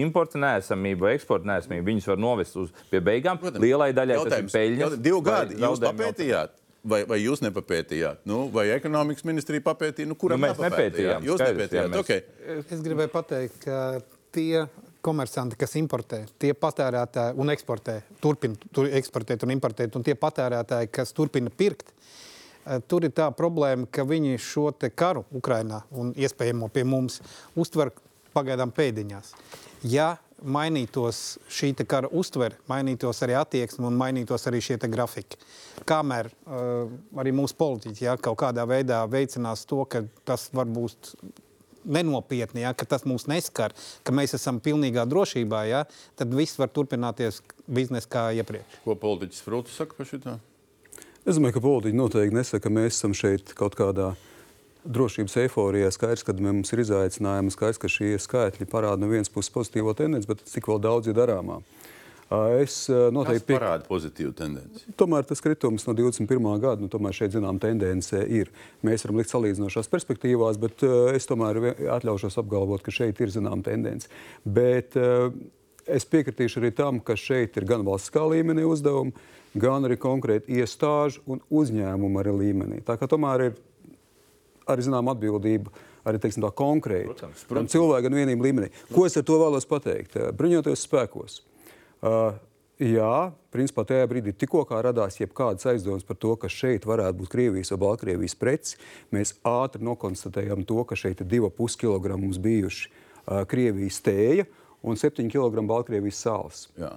importa nesamību eksporta nesamību, viņus var novest uz beigām. Protams, Lielai daļai tas ir peļņas. Divu gadu jūs papētījāt? Vai, vai jūs nepapētījāt? Nu, vai ekonomikas ministrija papētīja? Nu, kuram nu, mēs nepētījām? Jūs nepētījāt. Mēs... Okay. Es gribēju pateikt, ka tie komersanti, kas importē, tie patērētāji un eksportē, turpina tur eksportēt un importēt, un tie patērētāji, kas turpina pirkt. eh, Tur ir tā problēma, ka viņi šo te karu Ukrainā un iespējamo pie mums uztver pagaidām pēdiņās. Ja mainītos šī kara uztvere, mainītos arī attieksme un mainītos arī šie te grafiki. Kamēr uh, arī mūsu politiķi ja, kaut kādā veidā veicinās to, ka tas var būt nenopietni, ja, ka tas mūs neskar, ka mēs esam pilnīgā drošībā, ja, tad viss var turpināties biznesa kā iepriekš. Ko politiķis Frūts saka par šo? Es domāju, ka politiķi noteikti nesaka, ka mēs esam šeit kaut kādā drošības eiforijā. Skaidrs, ka mums ir izaicinājumi, skaidrs, ka šie skaitļi parāda no vienas puses pozitīvo tendenci, bet cik vēl daudz ir darāmā. Es noteikti piekrītu. parāda pozitīvu tendenci. Tomēr tas kritums no 21. gada, nu, tomēr šeit zinām tendence ir. Mēs varam likt salīdzinošās perspektīvās, bet es tomēr atļaušos apgalvot, ka šeit ir zinām tendence. Bet es piekritīšu arī tam, ka šeit ir gan valstiskā līmenī uzdevumi, gan arī konkrēti iestāžu un uzņēmumu līmenī. Tā kā tomēr ir arī zinām atbildība. Arī teiksim, tā konkrēti. Protams, Gan cilvēku, gan vienību līmenī. Ko es ar to vēlos pateikt? Eh, Bruņoties spēkos. Uh, jā, principā tajā brīdī tikko radās jebkādas aizdomas par to, ka šeit varētu būt Krievijas vai Baltkrievijas preces, mēs ātri nokonstatējam to, ka šeit ir 2,5 kg mums bijuši uh, Krievijas tēja un 7 kg Baltkrievijas sāls. Jā.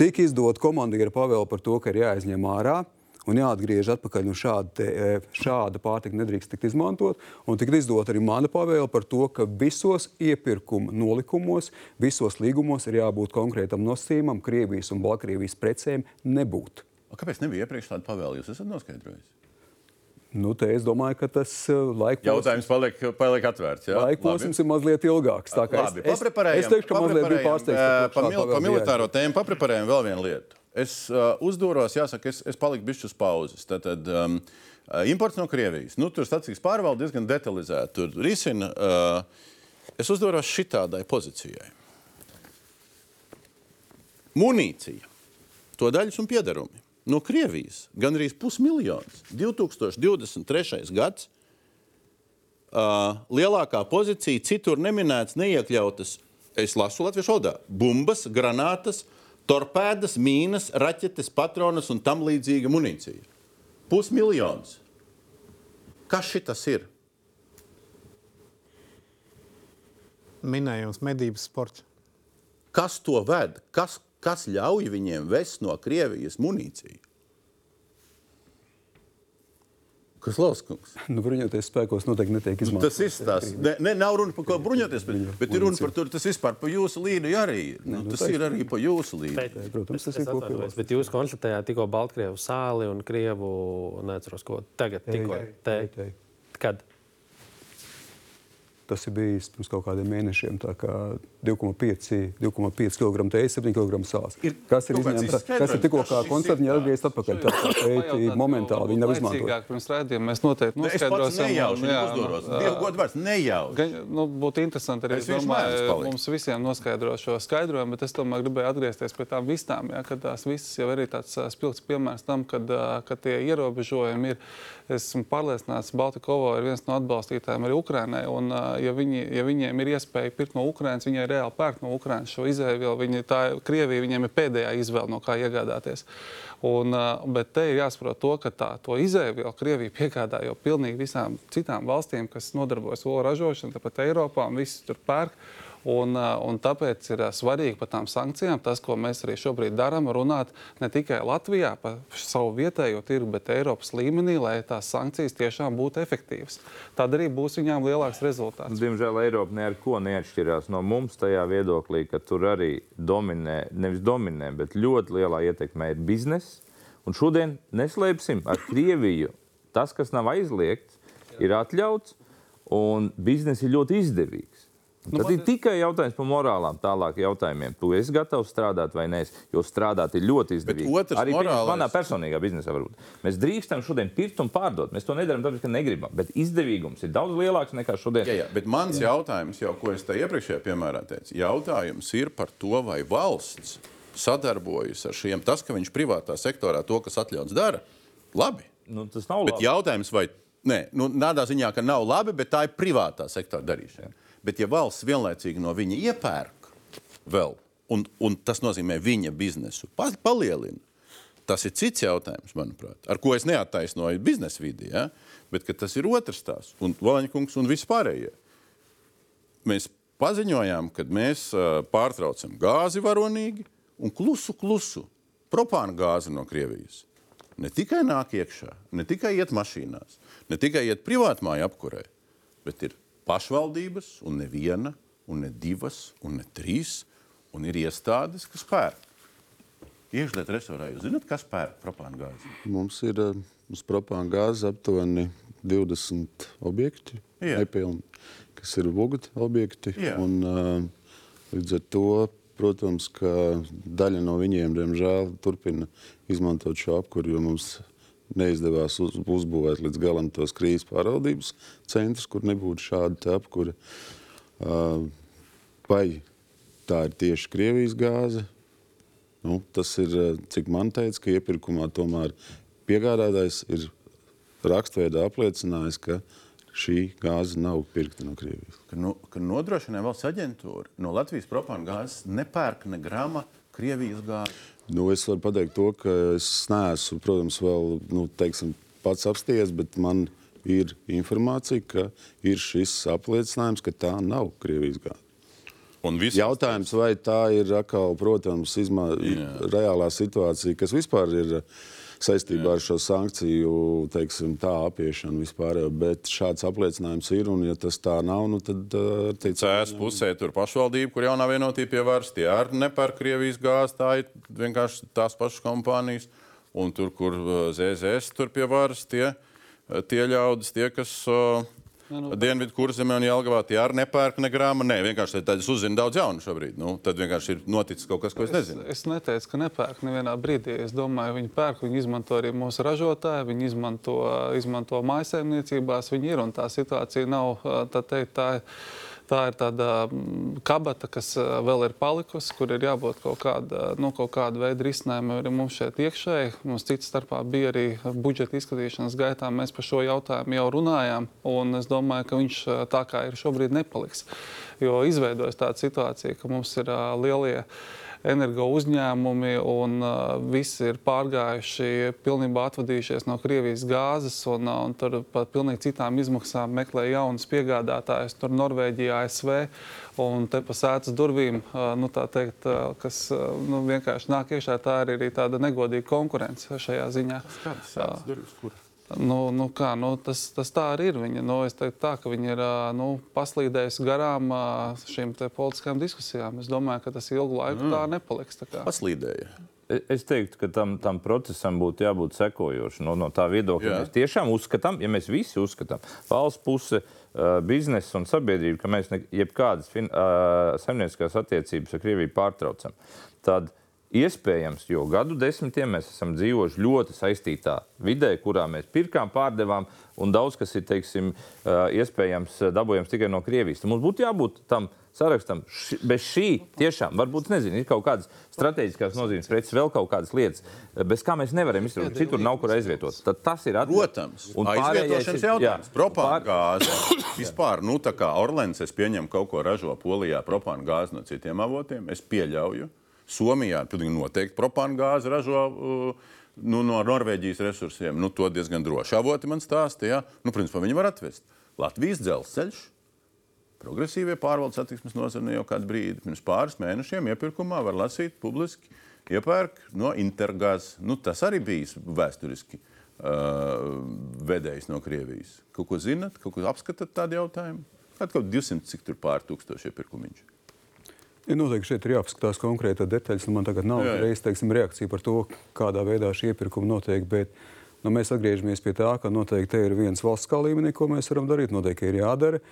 Tika izdota komandiera pavēle par to, ka ir jāizņem ārā un jāatgriež atpakaļ. Un šāda, te, e, šāda pārtika nedrīkst tikt izmantot. Un tika izdota arī mana pavēle par to, ka visos iepirkuma nolikumos, visos līgumos ir jābūt konkrētam nosacījumam, Krievijas un Baltkrievijas precēm nebūt. A, Kāpēc nebija iepriekš tāda pavēle? Jūs esat noskaidrojis. Nu, te es domāju, ka tas e, laika Jautājums paliek, paliek atvērts. jā? Laika Labi. posms ir mazliet ilgāks. Labi, es, es, es teikšu, ka mazliet papreparējam, pārsteigts. Par, pavēle par bija militāro tēmu papreparējam vēl vienu lietu. Es uh, uzdūros, jāsaka, es, es paliku bišķi uz pauzes. Tātad um, uh, imports no Krievijas. Nu, tur stācijas pārvalde diezgan detalizēti. Tur risina. Uh, es uzdūros šitādai pozīcijai. Munīcija, to daļas un piedarumi no Krievijas gandrīz pusmiljons. 2023. gads. Uh, lielākā pozīcija, citur neminēts, neiekļautas. Es lasu Latvijas valodā. Bumbas, granātas, torpēdas, mīnas, raķetes, patronas un tam līdzīga munīcija. Pusmiljons. Kas šis ir? Minējums, medības sports. Kas to ved? Kas, kas ļauj viņiem vest no Krievijas munīciju? Kas Lauskungs? Nu, bruņoties spēkos noteikti netiek izmantots. Tas ir tas. Ne, ne, nav runa par ko bruņoties, bet, bet ir runa par to, tas vispār pa jūsu līniju arī ir. Nu, tas ir arī pa jūsu līniju. Bet, protams, tas ir atvainojos, Bet jūs konstatējāt tikko Baltkrievu sāli un Krievu, neatceros, ko tagad tikko. Kad? Tas ir bijis pirms kaut kādiem mēnešiem. Tā kā 2,5 2,5 kg tējas, 7 kg sāls. Ir Kas ir izņemts? Kas ir tikko kā koncerts, viņi atgriezt atpakaļ. Tā kā tēti momentāli viņi nav izmantot. Laicīgāk Pirms rādījuma mēs noteikti pats noskaidrosim. nejauši jā, uzdoros. nu, Dievu godu vārds nejauši. Gan, nu, būtu interesanti arī Es domāju, mums visiem noskaidrot šo skaidrojumu, bet es tomēr gribēju atgriezties pie tām vistām. Ja, kad tās visas jau ir tāds spilgts piemērs tam, kad, kad tie ierobežojumi ir. Esmu pārliecināts, ka Baltikovo ir viens no atbalstītājiem arī Ukrainai. Un, ā, ja, viņi, ja viņiem ir iespēja pirkt no Ukrainas, viņi reāli pērk no Ukrainas šo izēvielu. Viņi, tā, Krievija viņiem ir pēdējā izvēle, no kā iegādāties. Un, bet te ir jāsaprot to, ka tā, izēvielu Krievija piegādā jau pilnīgi visām citām valstīm, kas nodarbojas olu ražošanu, tāpat Eiropā, un visi tur pērk. Un, ā, un tāpēc ir ā, svarīgi par tām sankcijām, tas, ko mēs arī šobrīd darām, runāt ne tikai Latvijā par savu vietējo tirgu, bet Eiropas līmenī, lai tās sankcijas tiešām būtu efektīvas. Tad arī būs viņām lielāks rezultāts. Diemžēl Eiropa neko neatšķirās no mums tajā viedoklī, ka tur arī dominē, nevis dominē, bet ļoti lielā ietekmē ir bizness. Un šodien neslēpsim ar Krieviju. Tas, kas nav aizliegts, ir atļauts, un bizness ir ļoti izdevīgs. Nu, Tad ir tikai jautājums par morālām, tālāk jautājumiem. Tu esi gatavs strādāt vai nē, jo strādāt ir ļoti izdevīgi. otrs Arī morālais- manā personīgā biznesā varbūt. Mēs drīkstam šodien pirkt un pārdot. Mēs to nedarām, tāpēc, ka negribam. Bet izdevīgums ir daudz lielāks nekā šodien. Jā, jā, bet mans jā. jautājums, jau, ko es te iepriekšējā piemērā teicu, jautājums ir par to, vai valsts sadarbojas ar šiem. Tas, ka viņš privātā sektorā to, kas atļauts, dara, labi. Nu, tas nav Bet labi. jautājums, vai nē, nu, tādā ziņā, ka nav labi, bet tā ir privātā sektora darīšana. Bet, ja valsts vienlaicīgi no viņa iepērk, vēl, un, un tas nozīmē viņa biznesu, pa- palielina. Tas ir cits jautājums, manuprāt, ar ko es neattaisnoju biznesa vidi. Ja? Bet tas ir otrs stāsts, un Valaņkungs un vispārējie. Mēs paziņojām, ka mēs ā, pārtraucam gāzi varonīgi un klusu, klusu propāna gāzi no Krievijas. Ne tikai nāk iekšā, ne tikai iet mašīnās, ne tikai iet privātmāju apkurē, bet ir pašvaldības, un ne viena, un ne divas, un ne trīs, un ir iestādes, kas pērk. Iekšlietu resorā jūs zināt, kas pērk propāna gāzi? Mums ir eh, uz propāna gāzes aptuveni 20 objekti, nepilni, kas ir vogti objekti. Jā. Un, eh, līdz ar to, protams, ka daļa no viņiem, diemžēl, turpina izmantot šo apkuru, jo mums neizdevās uz, uzbūvēt līdz galam tos krīzes pārvaldības centrus, kur nebūtu šāda te apkura. Uh, vai tā ir tieši Krievijas gāze? Nu, tas ir, cik man teica, ka iepirkumā tomēr piegādātājs ir rakstveidā apliecinājis, ka šī gāze nav pirkta no Krievijas. ka, no, ka nodrošināja valsts aģentūra no Latvijas propāna gāzes nepērk ne grama Krievijas gāzi. Nu, es varu pateikt to, ka es neesmu, protams, vēl nu, teiksim, pats apsties, bet man ir informācija, ka ir šis apliecinājums, ka tā nav Krievijas gāze. Un viss Jautājums, vai tā ir atkal, protams, izmā, reālā situācija, kas vispār ir saistībā ar šo sankciju teiksim, tā apiešanu vispār. Bet šāds apliecinājums ir, un ja tas tā nav, nu, tad uh, attiecīgi, Cēlā pusē tur pašvaldība, kur jaunā vienotība pie varas, tie arī nepērk Krievijas gāzi. Tā ir vienkārši tās pašas kompānijas. Un tur, kur uh, ZZS tur pie varas, tie, uh, tie ļaudis, tie, kas uh, Dienvidu kurzemē un Jelgavā, tie arī nepērk ne grāmatu. Nē, vienkārši tad es uzzinu daudz jaunu šobrīd. Nu, tad vienkārši ir noticis kaut kas, ko es nezinu. Es neteicu, ka nepērk nevienā brīdī. Es domāju, viņi pērk, viņi izmanto arī mūsu ražotāju, viņi izmanto, izmanto mājsaimniecībās. Viņi ir un tā situācija nav tā teikt. Tā, Tā ir tāda mm, kabata, kas ā, vēl ir palikusi, kur ir jābūt kaut kāda, nu, kaut kāda veida risinājumam arī mums šeit iekšēji. Mums cits starpā bija arī budžeta izskatīšanas gaitā. Mēs par šo jautājumu jau runājām, un es domāju, ka viņš ā, tā kā ir šobrīd nepaliks. Jo izveidojas tāda situācija, ka mums ir ā, lielie energo uzņēmumi, un uh, visi ir pārgājuši, pilnībā atvadījušies no Krievijas gāzes, un, uh, un tur par pilnīgi citām izmaksām meklē jaunus piegādātājus, tur Norvēģijā, ASV. Un te pa sēdes durvīm, uh, nu, teikt, kas nu, vienkārši nāk iekšā, tā ir arī tāda negodīga konkurence šajā ziņā. Kādas tādas durvis? Kur? Nu, nu kā, nu, tas, tas tā arī ir. Viņa, nu, es teiktu, tā, ka viņi ir nu, paslīdējusi garām šīm te politiskajām diskusijām. Es domāju, ka tas ilgu laiku mm. tā nepaliks. Tā kā. Paslīdēja. E- Es teiktu, ka tam, tam procesam būtu jābūt sekojošam. No, no tā viedokļa Jā. mēs tiešām uzskatām, ja mēs visi uzskatām, valsts puse, uh, biznesa un sabiedrība, ka mēs ne, jebkādas fin, uh, saimnieciskās attiecības ar Krieviju pārtraucam, tad iespējams, jo gadu desmitiem mēs esam dzīvojuši ļoti saistītā vidē, kurā mēs pirkām, pārdevām, un daudz kas ir teiksim, iespējams dabūjams tikai no Krievijas. Tad mums būtu jābūt tam sarakstam. Ši, bez šī tiešām, varbūt, nezinu, ir kaut kādas strateģiskās nozīmes preces, vēl kaut kādas lietas, bez kā mēs nevaram izturēt. Citur nav kur aizvietot. Tad tas ir atbildi. Protams, Un aizvietošanas ir- jautājums. Propāna Pār- gāze. Vispār, nu, tā kā Orlens, es pieņemu kaut ko ražo Polijā, propāna gāzi no citiem avotiem. Es pieļauju. Somijā pilnīgi noteikti propāna gāzi ražo uh, nu, no Norvēģijas resursiem. Nu, to diezgan droši. Avoti man stāstīja, nu, principā viņi var atvest. Latvijas dzelzceļš. Progresīvie pārvaldes satiksmes nozarē jau kādu brīdi, pirms pāris mēnešiem, iepirkumā var lasīt publiski, iepērk no Intergāzes. Nu, tas arī bija vēsturiski uh, vedējs no Krievijas. Kaut ko zinat, kaut ko apskatāt tādu jautājumu? Kaut 200, cik tur pār tūkstoši iepirkumiņš. Ja noteikti šeit ir jāapskatās konkrēti detaļas. Nu, man tagad nav reizes reakcija par to, kādā veidā šie iepirkumi notiek. Bet, nu, mēs atgriežamies pie tā, ka noteikti te ir viens valsts līmenī, ko mēs varam darīt. Noteikti ir jādara.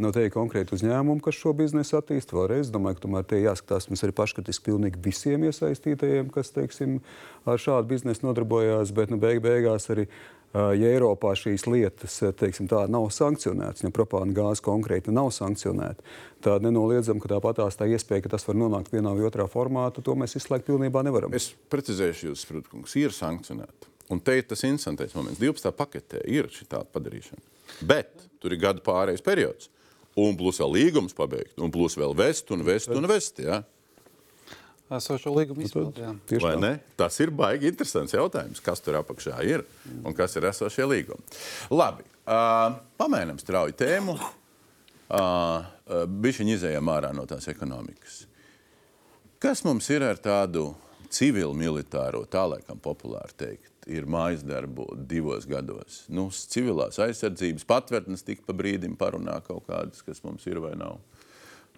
Noteikti konkrēti uzņēmumi, kas šo biznesu attīsta. Vēlreiz, domāju, ka tomēr te jāskatās mums arī paškritiski pilnīgi visiem iesaistītajiem, kas teiksim, ar šādu biznesu nodarbojās. Bet nu, beig beigās arī ja Eiropā šīs lietas teiksim, tā, nav sankcionētas, ja propāna gāze konkrēti nav sankcionēta, tad nenoliedzam, ka tāpatās tā iespēja, ka tas var nonākt vienā vai otrā formātā, to mēs izslēgt pilnībā nevaram. Es precizēšu jūs, Sprūtkungs, ir sankcionēta. Un te ir tas interesantais moments. 12. paketē ir šī tāda padarīšana. Bet tur ir gada pārējais periods. Un plus vēl līgums pabeigt, un plus vēl vest un vest un vest. Ja? Esošo līgumu ne? Tas ir baigi interesants jautājums, kas tur apakšā ir un kas ir esošie līgumi. Labi, uh, pamēģinām strauji tēmu. Uh, Bišķiņi izējām ārā no tās ekonomikas. Kas mums ir ar tādu civilu militāro, tā laikam populāri teikt, ir mājas darbu divos gados? Nu, civilās aizsardzības patvērtnes tik pa brīdim parunā kaut kādas, kas mums ir vai nav.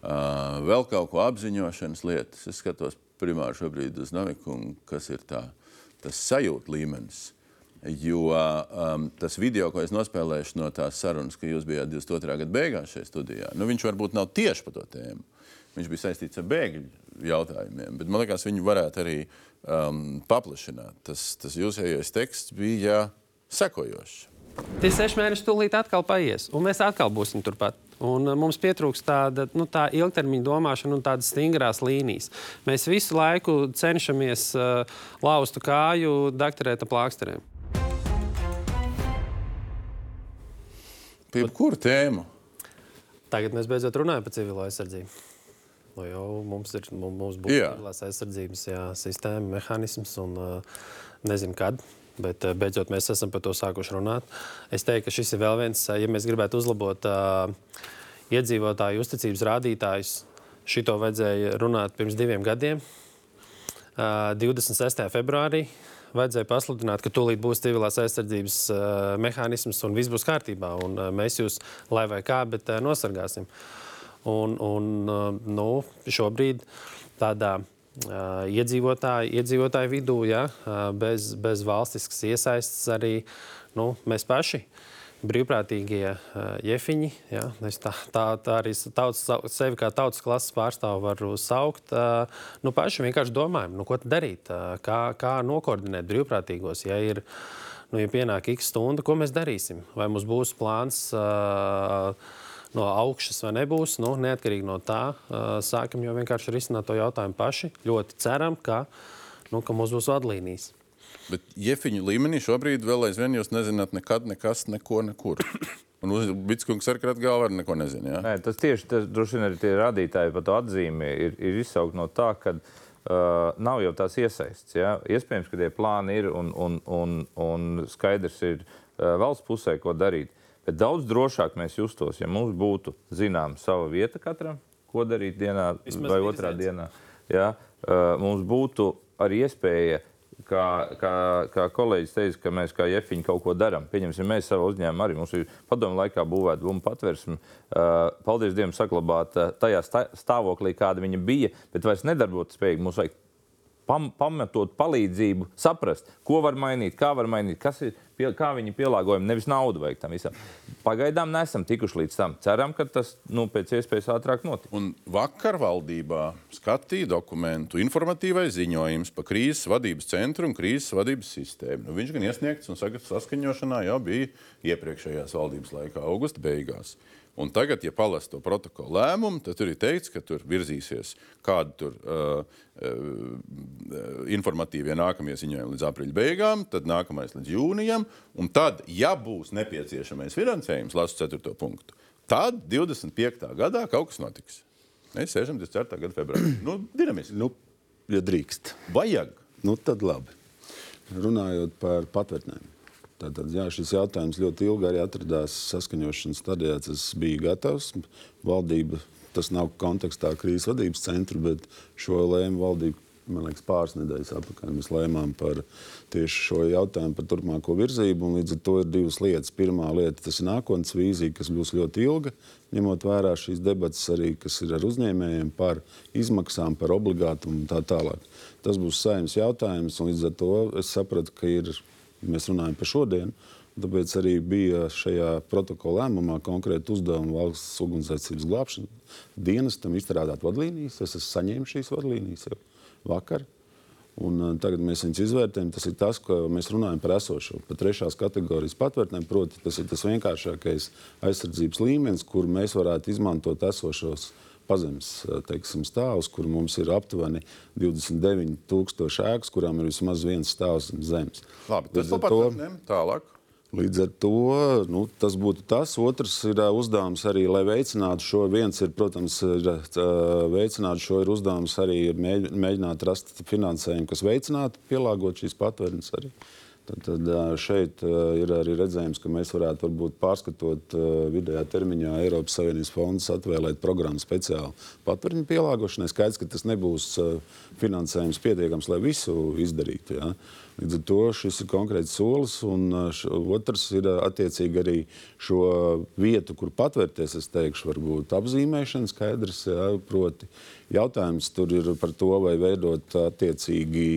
Vēl kaut ko apziņošanas lietas. Es skatos primāri šobrīd uz Naviku, un kas ir tā, tas sajūta līmenis. Jo um, tas video, ko es nospēlēju no tās sarunas, ka jūs bijāt 22. gada beigās šajā studijā, nu, viņš varbūt nav tieši par to tēmu. Viņš bija saistīts ar bēgļu jautājumiem, bet man liekas, viņu varētu arī um, paplašināt. Tas, tas jūsējais teksts bija sekojošs. Tie seši mēneši tūlīt atkal paies, un mēs atkal būsim turpat. Un uh, mums pietrūks tāda nu, tā ilgtermiņa domāšana un tādas stingrās līnijas. Mēs visu laiku cenšamies uh, lauzt kāju dakterēta plāksteriem. Pie kura tēma? Tagad mēs beidzot runājam par civilo aizsardzību. Nu, jau mums ir mums, mums būs Jā. civilās aizsardzības jā, sistēma, mehānisms, un uh, nezinu kad. Bet uh, beidzot mēs esam par to sākuši runāt. Es teiktu, ka šis ir vēl viens, uh, ja mēs gribētu uzlabot uh, iedzīvotāju uzticības rādītājus, šito vajadzēja runāt pirms diviem gadiem. Uh, 26. februārī vajadzēja pasludināt, ka tūlīt būs civilās aizsardzības uh, mehānisms un viss būs kārtībā. Un, uh, mēs jūs, lai vai kā, bet uh, nosargāsim. Un, un uh, nu, šobrīd tādā iedzīvotāju, iedzīvotāju vidū, ja, bez, bez valstiskas iesaistas arī nu, mēs paši brīvprātīgie jefiņi. Ja, tā, tā, tā arī tautas, sevi kā tautas klases pārstāvu varu saukt. Nu, paši vienkārši domājam, nu, ko darīt, kā, kā nokoordinēt brīvprātīgos. Ja ir, nu, ja pienāk x stunda, ko mēs darīsim? Vai mums būs plāns? Uh, No augšas vai nebūs, nu, neatkarīgi no tā, uh, sākam jau vienkārši risināt to jautājumu paši. Ļoti ceram, ka, nu, ka mums būs vadlīnijas. Bet jefiņu līmenī šobrīd vēl aizvien jūs nezināt nekad, nekas, neko, nekur. Un Bitskungs ar kratu galvu arī neko nezina. Ja? Nē, tas tieši tas droši vien arī tie rādītāji par to atzīmi ir, ir izsaukti no tā, ka uh, nav jau tās iesaistas. Ja? Iespējams, ka tie plāni ir un, un, un, un skaidrs ir uh, valsts pusē, ko darīt. Bet daudz drošāk mēs justos, ja mums būtu zināma sava vieta katram, ko darīt dienā Vismaz vai otrā dienā. Ja? Uh, mums būtu arī iespēja kā, kā, kā kolēģis teica, ka mēs kā jefiņi kaut ko darām. Pieņemsim, mēs savā uzņēmumā arī mums ir padomu laikā būvēta bumbu patversme. Uh, paldies Dievam, saglabāta tajā stā, stāvoklī, kāda viņa bija, bet vairs nedarbojas spējīgi. Mums vajag pam, pamatot palīdzību, saprast, ko var mainīt, kā var mainīt, kas ir, pie, kā viņi pielāgojami, nevis naudu vajag tam visam. Pagaidām neesam tikuši līdz tam. Ceram, ka tas nu, pēc iespējas ātrāk notiks. Un vakar valdībā skatīja dokumentu, informatīvais ziņojums par krīzes vadības centru un krīzes vadības sistēmu. Nu, viņš gan iesniegts un saskaņošanā jau bija iepriekšējās valdības laikā, augusta beigās. Un tagad, ja palas to protokolu lēmumu, tad tur ir teikts, ka tur virzīsies kādi tur, uh, uh, informatīvie nākamie ziņojumi līdz aprīļa beigām, tad nākamais līdz jūnijam. Un tad, ja būs nepieciešamais finansējums, lasu 4. punktu, tad 25. gadā kaut kas notiks. Mēs sēžam 24. gada februārī. Nu, dinamiski. Nu, ja drīkst. Vajag. Nu, tad labi. Runājot par patvērtnēm. Tātad, jā, šis jautājums ļoti ilgi arī atradās saskaņošanas stadijā. Tas bija gatavs. Valdība, tas nav kontekstā krīzes vadības centra, bet šo lēma valdība. Man liekas, pāris nedēļas atpakaļ mēs lēmām par tieši šo jautājumu, par turpmāko virzību. Līdz ar to ir divas lietas. Pirmā lieta tas ir nākotnes vīzija, kas būs ļoti ilga, ņemot vērā šīs debatas arī, kas ir ar uzņēmējiem par izmaksām, par obligātumu un tā tālāk. Tas būs saimnes jautājums, un līdz ar to es sapratu, ka ir, mēs runājam par šodienu, tāpēc arī bija šajā protokola lēmumā konkrēti uzdevumi valsts ugunsdzēsības glābšanas dienestam izstrādāt vadlīnijas. Es esmu saņēmis šīs vadlīnijas jau vakar. Un, uh, tagad mēs viņus izvērtējam. Tas ir tas, ko mēs runājam par esošo, par trešās kategorijas patvērtnēm. Proti, tas ir tas vienkāršākais aizsardzības līmenis, kur mēs varētu izmantot esošos pazemes uh, teiksim, stāvus, kur mums ir aptuveni 29,000 ēkas, kurām ir vismaz viens stāvs zem zemes. Labi, tas ir to- tālāk. Līdz ar to nu, tas būtu tas. Otrs ir uh, uzdevums arī, lai veicinātu šo. Viens ir, protams, ir, uh, veicināt šo ir uzdevums arī mēģināt rast finansējumu, kas veicinātu pielāgot šīs patvērnes arī. Tad, tad šeit ir arī redzējums, ka mēs varētu varbūt pārskatot vidējā termiņā Eiropas Savienības fondus atvēlēt programmu speciāli patvērņu pielāgošanai. Skaidrs, ka tas nebūs finansējums pietiekams, lai visu izdarītu. Ja? Līdz ar to šis ir konkrēts solis, un otrs ir attiecīgi arī šo vietu, kur patvērties, es teikšu, varbūt apzīmēšana skaidrs, jā, proti jautājums tur ir par to, vai veidot attiecīgi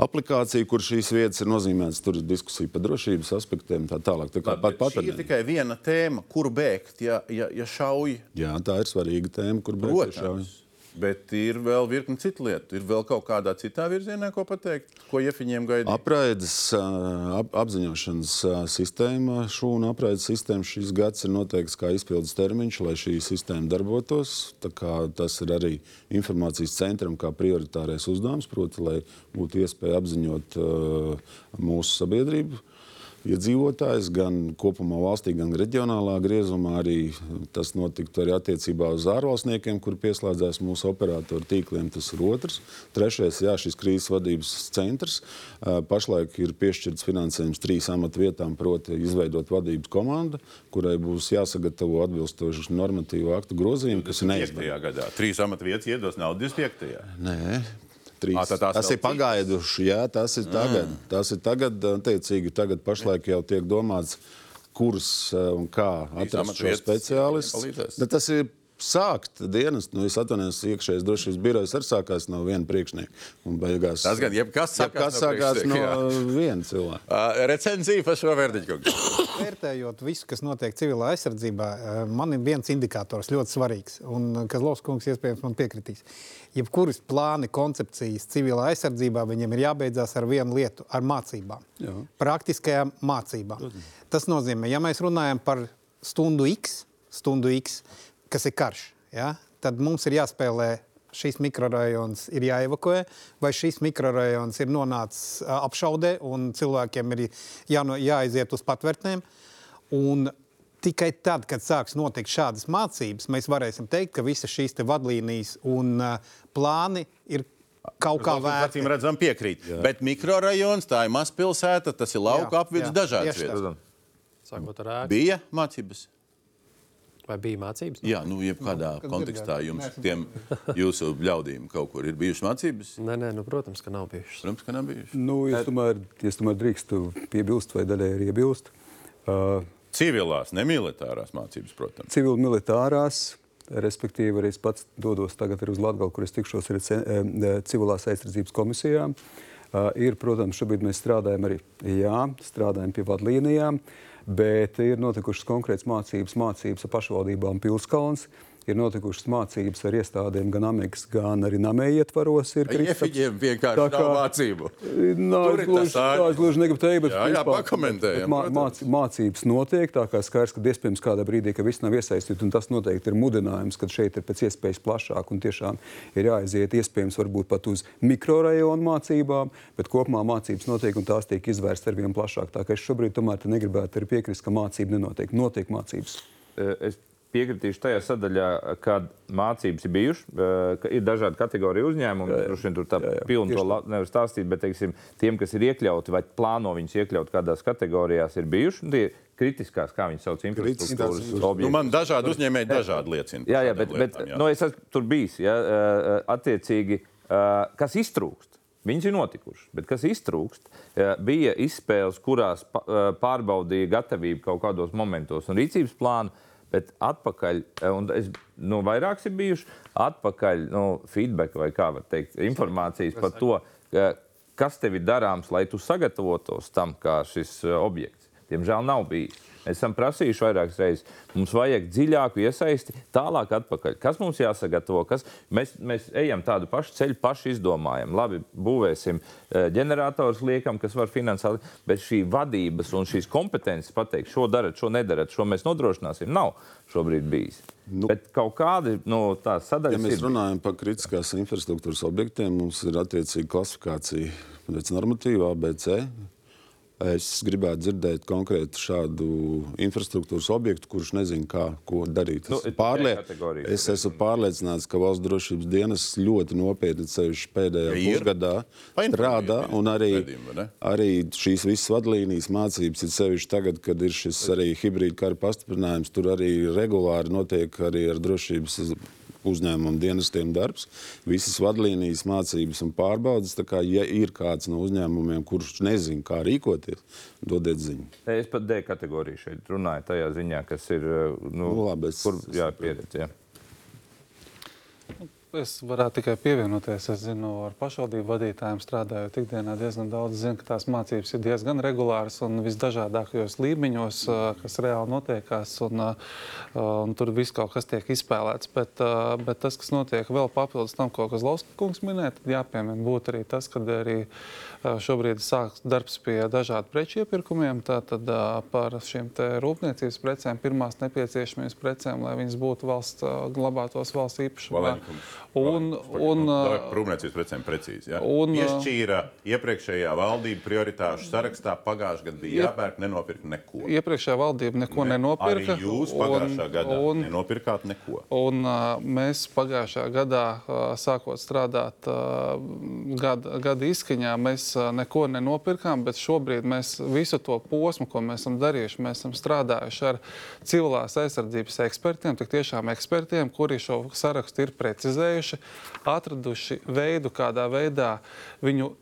aplikāciju, kur šīs vietas ir nozīmētas. Tur ir diskusija par drošības aspektiem, tā tālāk. Tā kā pat pat ir tikai viena tēma, kur bēgt, ja, ja, ja šauj. Jā, tā ir svarīga tēma, kur bēgt. Protams. Bet ir vēl virkni citu lietu. Ir vēl kaut kādā citā virzienā, ko pateikt, ko iefiņiem gaida. Apraides ap, apziņošanas sistēma, šūnu apraides sistēma šis gads ir noteikts kā izpildes termiņš, lai šī sistēma darbotos. Tas ir arī informācijas centram kā prioritārais uzdevums, proti, lai būtu iespēja apziņot uh, mūsu sabiedrību iedzīvotājs, gan kopumā valstī, gan reģionālā griezumā. Arī tas notiktu arī attiecībā uz ārvalstniekiem, kur pieslēdzās mūsu operatoru tīkliem. Tas ir otrs. Trešais, jā, šis krīzes vadības centrs. Pašlaik ir piešķirts finansējums trīs amatu vietām, proti, izveidot vadības komandu, kurai būs jāsagatavo atbilstoši normatīvu aktu grozījumi, kas ir neizdarīti. Trīs amatu vietas iedos naudu 25. Nē, trīs. À, tas tas ir pagaiduši, jā, tas ir tagad. Mm. Tas ir tagad, attiecīgi, tagad pašlaik jau tiek domāts, kurus un kā atrast šo speciālistu. Tas ir sākt dienas, nu, es atvainojos, iekšējais drošības birojas arī sākās no viena priekšnieka. Beigās, tas gan jebkas sākās, jebkas no, no viena cilvēka. Uh, recenzija par šo verdiķu. Vērtējot visu, kas notiek civilā aizsardzībā, man ir viens indikators ļoti svarīgs, un Kazlovs kungs iespējams man piekritīs. Jebkuras plāni, koncepcijas civilā aizsardzībā, viņiem ir jābeidzās ar vienu lietu - ar mācībām. Jā. Praktiskajām mācībām. Tas nozīmē, ja mēs runājam par stundu X, stundu X kas ir karš, ja? tad mums ir jāspēlē šīs mikrorajons ir jāevakuē, vai šis mikrorajons ir nonācis apšaudē un cilvēkiem ir jāno, jāaiziet uz patvērtnēm. Un tikai tad, kad sāks notikt šādas mācības, mēs varēsim teikt, ka visas šīs vadlīnijas un uh, plāni ir kaut kā vērti. Acīm redzam, piekrīt. Jā. Bet mikrorajons, tā ir mazpilsēta, tas ir lauka apvidus dažādas vietas. Sākot ar ēku. Bija mācības? Vai bija mācības? Jā, nu, jebkādā nu, kontekstā jums, tiem jūsu ļaudīm, kaut kur ir bijušas mācības? Nē, nē nu, protams, ka nav bijušas. Protams, ka nav bijušas. Nu, es, tomēr, es tomēr drīkstu piebilst, vai daļai arī iebilst. Uh, Civilās, ne militārās mācības, protams. Civil militārās, respektīvi arī es pats dodos tagad uz Latgali, kur es tikšos ar civilās aizsardzības komisijām. Uh, ir, protams, šobrīd mēs strādājam arī, jā, strādājam pie vadlīnijām. Uh, bet ir notikušas konkrētas mācības, mācības ar pašvaldībām Pilskalns ir notikušas mācības ar iestādēm gan Amerikas, gan arī Namē ietvaros. Ir Iefiģiem vienkārši tā kā, nav mācību. Nā, es gluži, tā, es gluži negribu teikt, bet jā, jā, pakomentējam. Mā, māc, mācības notiek, tā kā skaidrs, ka iespējams kādā brīdī, ka viss nav iesaistīts, un tas noteikti ir mudinājums, ka šeit ir pēc iespējas plašāk un tiešām ir jāaiziet iespējams varbūt pat uz mikrorajonu mācībām, bet kopumā mācības notiek un tās tiek izvērstas ar vien plašāk. Tā kā es šobrīd tomēr negribētu piekrist, ka mācība nenotiek. Notiek mācības. Es piekritīšu tajā sadaļā, kad mācības ir bijušas, eh, ka ir dažādi kategoriju uzņēmumi. Droši vien tur tā pilni to nevar stāstīt, bet teiksim, tiem, kas ir iekļauti vai plāno viņus iekļaut kādās kategorijās, ir bijuši. Tie kritiskās, kā viņi sauc, infrastruktūras objekti. Nu, man dažādi uzņēmēji dažādi liecina. Jā, jā, bet, bet jā. Nu, es esmu tur bijis. Jā, attiecīgi, kas iztrūkst? Viņas ir notikušas, bet kas iztrūkst, bija izspēles, kurās pārbaudīja gatavību kaut kādos momentos un rīcības plānu Bet atpakaļ, eh, un es, nu, vairākas ir bijušas, atpakaļ nu, feedback vai kā var teikt, informācijas par to, kas tev ir darāms, lai tu sagatavotos tam, kā šis eh, objekts. Diemžēl nav bijis. Esam prasījuši vairākas reizes. Mums vajag dziļāku iesaisti, tālāk atpakaļ. Kas mums jāsagatavo? Kas? Mēs, mēs ejam tādu pašu ceļu, paši izdomājam. Labi, būvēsim eh, ģenerators, liekam, kas var finansēt, bet šī vadības un šīs kompetences pateikt, šo darat, šo nedarat, šo mēs nodrošināsim, nav šobrīd bijis. Nu, Bet kaut kāda no nu, tās sadaļas. Ja mēs ir... runājam par kritiskās infrastruktūras objektiem, mums ir attiecīga klasifikācija pēc normatīvā ABC Es gribētu dzirdēt konkrētu šādu infrastruktūras objektu, kurš nezina, kā ko darīt. Nu, Es, ir pārlie... es esmu pārliecināts, ka valsts drošības dienas ļoti nopietni sevišķi pēdējā Ja pusgadā strādā. arī, ne? arī šīs visas vadlīnijas mācības ir sevišķi tagad, kad ir šis arī hibrīda kara pastiprinājums. Tur arī regulāri notiek arī ar drošības uzņēmumu dienestiem darbs, visas vadlīnijas, mācības un pārbaudas. Tā Kā, ja ir kāds no uzņēmumiem, kurš nezina, kā rīkoties, dodiet ziņu. Es pat D kategoriju šeit runāju, tajā ziņā, kas ir. Nu, Nu, labi, es- kur jā, pieredze. Jā. Es varētu tikai pievienoties. Es zinu, ar pašvaldību vadītājiem strādājot ikdienā diezgan daudz. Zinu, ka tās mācības ir diezgan regulāras un visdažādākajos līmeņos, ā, kas reāli notiekās. Un, ā, un tur viss kaut kas tiek izspēlēts. Bet, ā, bet tas, kas notiek vēl papildus tam, ko Kazlauska kungs minēja, tad jāpiemina būtu arī tas, ka arī šobrīd sāks darbs pie dažādu preču iepirkumiem. Tātad par šīm rūpniecības precēm, pirmās nepieciešamības precēm, lai viņas būtu valsts, glabātos valsts īpašumā. Un, un, rūpniecības precēm precīzi. Ja? un, Piešķīra iepriekšējā valdība prioritāšu sarakstā. Pagājušajā gadā bija jāpērk, nenopirkt neko. iepriekšējā valdība neko nenopirka. Arī jūs pagājušā un, gadā un, nenopirkāt neko. Un, uh, mēs pagājušajā gadā, sākot strādāt gada, gada izskaņā, mēs neko nenopirkām, bet šobrīd mēs visu to posmu, ko mēs esam darījuši, mēs esam strādājuši ar civilās aizsardzības ekspertiem, tik tiešām ekspertiem, kuri šo sarakstu ir precizējuši, atraduši veidu, kādā veidā viņu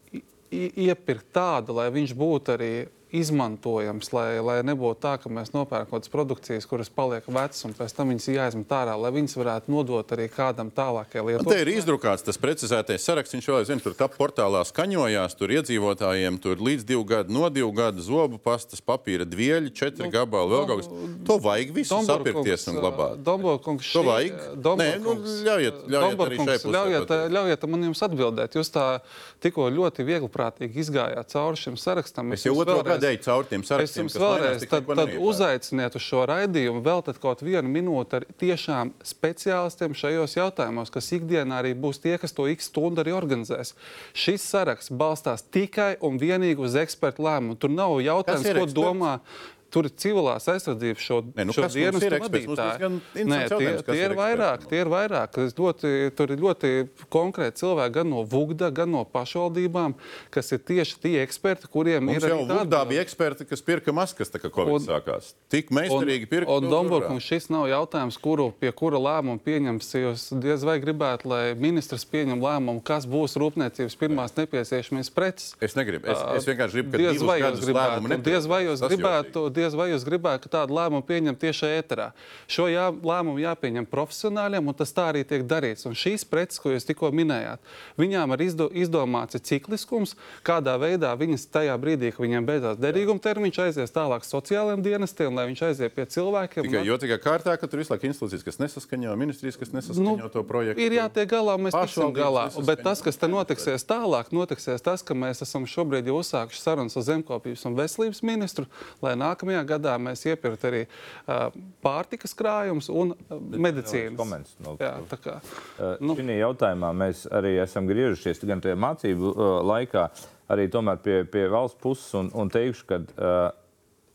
iepirkt tādu, lai viņš būtu arī izmantojams, lai, lai nebūtu tā, ka mēs nopērkam kaut kādas produkcijas, kuras paliek vecas, un pēc tam viņas jāizmet ārā, lai viņas varētu nodot arī kādam tālākajai Un te ir izdrukāts tas precizētais saraksts. Viņš jau aizvien tur top portālā skaņojās. Tur iedzīvotājiem tur līdz divu gadu, no divu gadu zobu pastas, papīra dvieļi, četri Nu, gabali, vēl kaut kas. To vajag visu sapirkties un glabāt. Domborkungs, To vajag? Nē, nu, ļaujiet- ļaujiet arī šai pusē ļaujiet, ļaujiet man jums atbildēt. Jūs tā tikko ļoti viegli prātīgi izgājāt cauri šim sarakstam. Es jau jums otro vēlreiz- eju cauri tiem Es sarakstiem. jums kas mainās, vēlreiz tad, tad uzaiciniet uz šo raidījumu, vēl tad kaut vienu minūti ar tiešām speciālistiem šajos jautājumos, kas ikdienā arī būs tie, kas to x stundu arī organizēs. Šis saraksts balstās tikai un vienīgi uz ekspertu lēmumu. Tur nav jautājums, ko domā. Tur ir civilās aizsardzības šo, Nē, nu šo vadītāji. diezgan Nē, tie, tie ir ir vairāk. eksperti. Tie ir vairāk. Ļoti, tur ir ļoti konkrēti cilvēki gan no VUGDA, gan no pašvaldībām, kas ir tieši tie eksperti, kuriem Mums ir jau Vugdā bija eksperti, kas pirka maskas, tā kā Covid Un- sākās. Tik meistarīgi pirka. Un, un Domburkungs, šis nav jautājums, kuru, pie kura lēmuma pieņems. Jūs diez vai gribētu, lai ministrs pieņem lēmumu, kas būs rūpniecības pirmās nepieciešamās preces. Es negribu. Es, es vienkārši gribu, ka Diez vai jūs gribētu, lēmumu diez vai jūs gribētu, diez vai jūs gribētu, tādu lēmumu pieņem tieši ēterā. Šo jā, lēmumu jāpieņem profesionāļiem, un tas tā arī tiek darīts. Un šīs preces, ko jūs tikko minējāt, viņām ir izdo, izdomāts cikliskums, kādā veidā viņas tajā brīdī, kad viņiem beidzās derīguma termiņš, aizies tālāk sociālajiem dienestiem, lai viņš aiziet pie cilvēkiem. Tikai un- jotīgā kārtā, ka tur visu laiku institūcijas, kas nesaskaņo, ministrijas, kas nesaskaņo nu, to projektu. Ir jātiek galā, mēs tiksim galā. Bet tas, kas te notiksies tālāk, notiksies tas, ka mēs esam šobrīd jau uzsākuši sarunas ar zemkopības un veselības ministru, lai nākamajā gadā mēs iepirktu arī uh, pārtikas krājumus un uh, medicīnas. Komentārs no- Jā, tā kā. Nu. Šī jautājumā mēs arī esam griežušies gan tajā mācību uh, laikā, arī tomēr pie, pie valsts puses un, un teikšu, ka uh,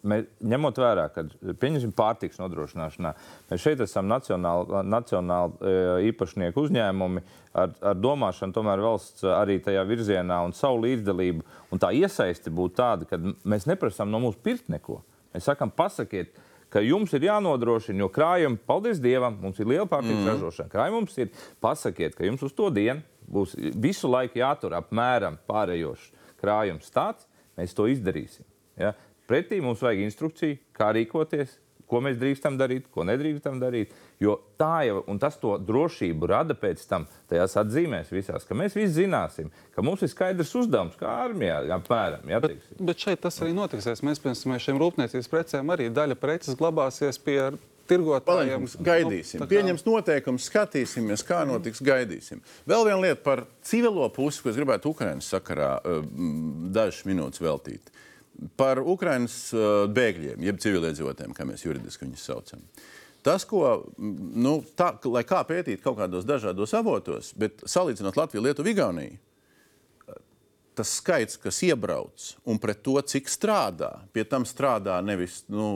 mēs, ņemot vērā, ka pieņemsim pārtiks nodrošināšanā, mēs šeit esam nacionāli, nacionāli uh, īpašnieku uzņēmumi ar, ar domāšanu, tomēr valsts arī tajā virzienā un savu līdzdalību. Un tā iesaisti būtu tāda, ka mēs neprasām no mums pirkt neko. Mēs sakām, pasakiet, ka jums ir jānodrošina, jo krājumi, paldies Dievam, mums ir liela pārtikas mm. ražošana. Krājumi mums ir, pasakiet, ka jums uz to dienu būs visu laiku jātur apmēram pārējošs krājums tāds, mēs to izdarīsim. Ja? Pretī mums vajag instrukciju, kā rīkoties, ko mēs drīkstam darīt, ko nedrīkstam darīt. Jo tā jau, un tas to drošību rada pēc tam tajās atzīmēs visās, ka mēs visi zināsim, ka mums ir skaidrs uzdevums, kā armijā, apmēram. Ja, teiksim. Bet šeit tas arī notiksies. Mēs, piemēram, šiem rūpniecības precēm arī daļa preces glabāsies pie tirgotājiem. Paliekums, gaidīsim. Nu, kā- Pieņems noteikumus, skatīsimies, kā notiks. Gaidīsim. Vēl viena lieta par civilo pusi, ko es gribētu Ukraiņas sakarā uh, mm, dažas minūtes veltīt. Par Ukraiņas uh, bēgļiem, jeb civiliedzīvotājiem, kā mēs juridiski viņus saucam. Tas, ko, nu, tā, lai kā pētīt kaut kādos dažādos avotos, bet salīdzinot Latviju, Lietuvu, Igauniju, tas skaits, kas iebrauc, un pret to, cik strādā, pie tam strādā nevis nu,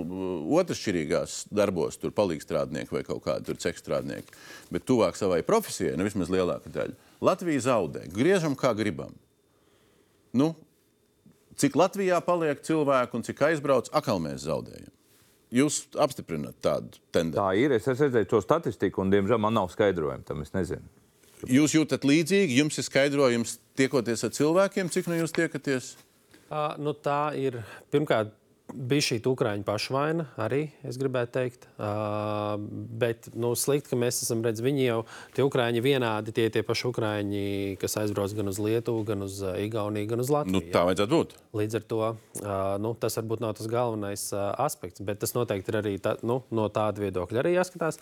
otršķirīgās darbos, tur palīgstrādnieki vai kaut kādi cekstrādnieki, bet tuvāk savai profesijai, nu vismaz lielāka daļa. Latvija zaudē. Griežam, kā gribam. Nu, cik Latvijā paliek cilvēku un cik aizbrauc, atkal mēs zaudējam. Jūs apstiprināt tādu tendenci. Tā ir. Es esmu redzējis to statistiku, un, diemžēl, man nav skaidrojumu tam. Es nezinu. Jūs jūtat līdzīgi, jums ir skaidrojums, tiekoties ar cilvēkiem, cik nu jūs tiekaties? Uh, nu, tā ir pirmkārt bija šī Ukrāņu pašvaina arī, es gribētu teikt. Uh, bet nu, slikti, ka mēs esam redzējuši, viņi jau tie Ukrāņi vienādi, tie tie paši Ukrāņi, kas aizbrauc gan uz Lietuvu, gan uz Igauniju, gan uz Latviju. Nu, tā vajadzētu būt. Līdz ar to uh, nu, tas varbūt nav tas galvenais uh, aspekts, bet tas noteikti ir arī tā, nu, no tāda viedokļa arī jāskatās.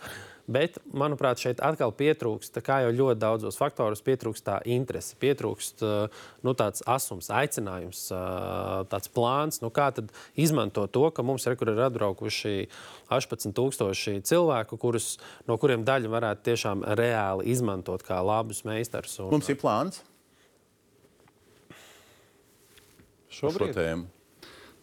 Bet, manuprāt, šeit atkal pietrūkst, kā jau ļoti daudzos faktoros, pietrūkst tā interese, pietrūkst uh, nu, tāds asums, aicinājums, uh, tāds plāns, nu, kā tad izmantot to, ka mums rekur ir atbraukuši 18,000 cilvēku, kurus, no kuriem daļa varētu tiešām reāli izmantot kā labus meistarus. Un, Mums ir plāns par šo Šobrīd, tēmu.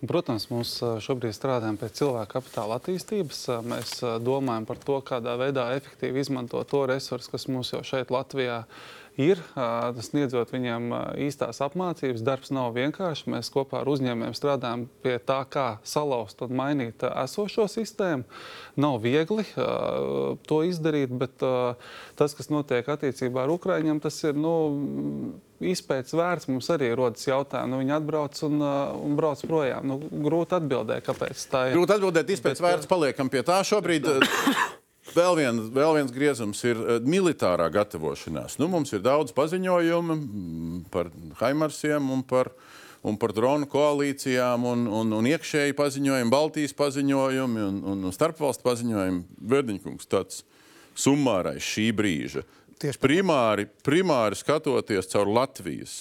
protams, mums šobrīd strādājam pie cilvēka kapitāla attīstības. Mēs domājam par to, kādā veidā efektīvi izmantot to resursu, kas mums jau šeit Latvijā ir. Tas sniedzot viņiem īstās apmācības. Darbs nav vienkārši. Mēs kopā ar uzņēmējiem strādājam pie tā, kā salauzt un mainīt esošo sistēmu. Nav viegli to izdarīt, bet tas, kas notiek attiecībā ar Ukraiņiem, tas ir. Nu, izpētes vērts mums arī rodas jautājumi. Nu, viņi atbrauc un, uh, un brauc projām. Nu, grūti atbildēt, kāpēc tā ir. Grūti atbildēt, izpēc vērts paliekam pie tā. Šobrīd vēl, vien, vēl viens griezums ir eh, militārā gatavošanās. Nu, mums ir daudz paziņojumu mm, par Haimarsiem un par, un par dronu koalīcijām un, un, un iekšēji paziņojumi, Baltijas paziņojumi un, un, starpvalstu paziņojumi. Verdiņkungs tāds summārais šī brīža. Tieši primāri, primāri skatoties caur Latvijas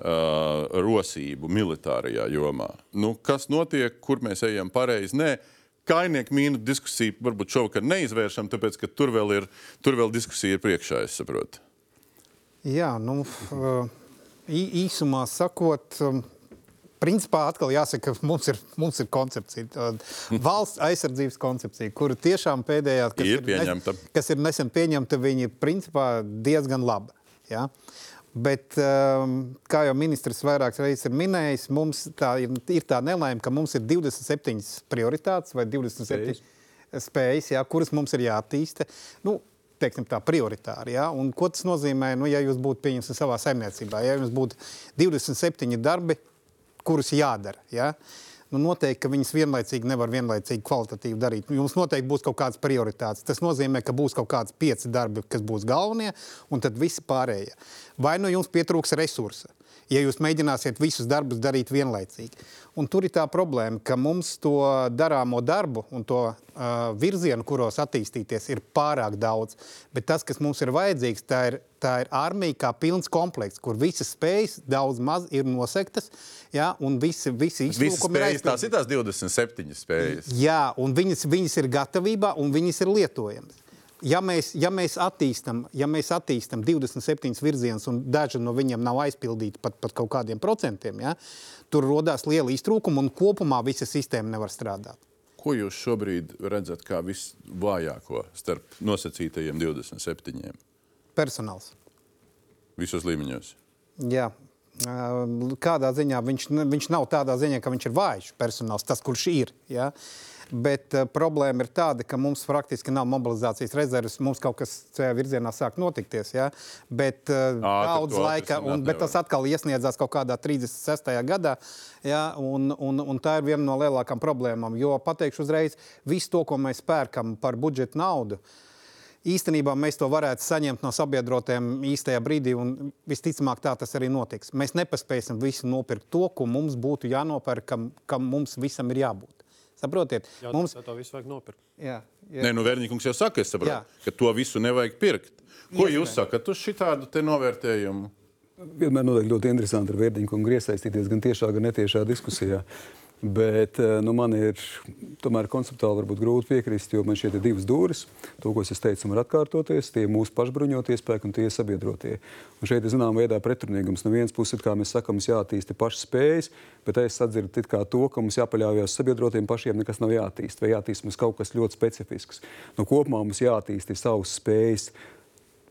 uh, rosību militārajā jomā. Nu, kas notiek, kur mēs ejam pareizi? Kainieku mīnu diskusiju varbūt šovakar neizvēršam, tāpēc ka tur vēl ir, tur vēl diskusija ir priekšā, es saprotu. Jā, nu, uh, īsumā sakot, um, principā atkal jāsaka, ka mums ir, mums ir koncepcija, valsts aizsardzības koncepcija, kura tiešām pēdējā, kas Ir nes- pieņemta. kas ir nesen pieņemta, viņa ir principā diezgan laba. Ja? Bet, um, kā jau ministrs vairākas reizes ir minējis, mums tā ir, ir tā nelaime, ka mums ir 27 prioritātes vai 27 spējas, spējas jā, kuras mums ir jāattīsta. Nu, teiksim, tā prioritāri. Ja? Un, ko tas nozīmē, nu, ja jūs būtu pieņemts savā saimniecībā, ja jums būtu 27 darbi, kurus jādara? Ja? Nu, noteikti, ka viņas vienlaicīgi nevar vienlaicīgi kvalitatīvi darīt. Jums noteikti būs kaut kādas prioritātes. Tas nozīmē, ka būs kaut kāds pieci darbi, kas būs galvenie, un tad visi pārējie. Vai nu jums pietrūks resursa? Ja jūs mēģināsiet visus darbus darīt vienlaicīgi. Un tur ir tā problēma, ka mums to darāmo darbu un to uh, virzienu, kuros attīstīties, ir pārāk daudz. Bet tas, kas mums ir vajadzīgs, tā ir, tā ir armija kā pilns komplekts, kur visas spējas daudz maz ir nosektas, ja, un visi, visi Visas iztrūkumi ir tās ir tās 27 spējas. Jā, un viņas, viņas ir gatavībā un viņas ir lietojamas. Ja mēs, ja mēs attīstām ja mēs attīstam 27 virzienus, un daži no viņiem nav aizpildīti pat, pat kaut kādiem procentiem, ja, tur radās liela iztrūkuma, un kopumā visa sistēma nevar strādāt. Ko jūs šobrīd redzat kā visvājāko starp nosacītajiem 27? Personāls. Visos līmeņos. Jā. Kādā ziņā viņš, viņš nav tādā ziņā, ka viņš ir vājš personāls, tas, kurš ir. Ja? Bet uh, problēma ir tāda, ka mums praktiski nav mobilizācijas rezerves. Mums kaut kas šajā virzienā sāk notikties. Ja? Bet uh, Ā, daudz laika, un, bet tas atkal iesniedzās kaut kādā 36. gadā. Ja? Un, un, un tā ir viena no lielākām problēmām. Jo pateikšu uzreiz, visu to, ko mēs pērkam par budžeta naudu. Īstenībā mēs to varētu saņemt no sabiedrotiem īstajā brīdī, un visticamāk tā tas arī notiks. Mēs nepaspēsim visu nopirkt to, ko mums būtu jānopērk, kam, kam mums visam ir jābūt. Saprotiet, Jā, mums mums... to visu vajag nopirkt. jā, jā. Nē, nu Verņikungs jau saka, saprotu, Jā. ka to visu nevajag pirkt. Ko Iespējams. jūs sakat uz šitādu te novērtējumu? Vienmēr noteikti ļoti interesanti ar Vērdiņu kungu iesaistīties gan tiešā, gan netiešā diskusijā. Bet eh, nu, man ir tomēr konceptuāli grūti piekrist, jo man šeit ir divas dūris. To, ko es teicu, var atkārtoties. Tie ir mūsu pašbruņotie spēki un tie ir sabiedrotie. Un šeit ir zināmā veidā pretrunīgums. No vienas puses, kā mēs sakām, mums jāattīsta pašas spējas, bet es sadzirdu to, ka mums jāpaļaujas sabiedrotiem pašiem, nekas nav jāattīst. Vai jāattīst mums kaut kas ļoti specifisks. Nu, kopumā mums jāattīsta savas spējas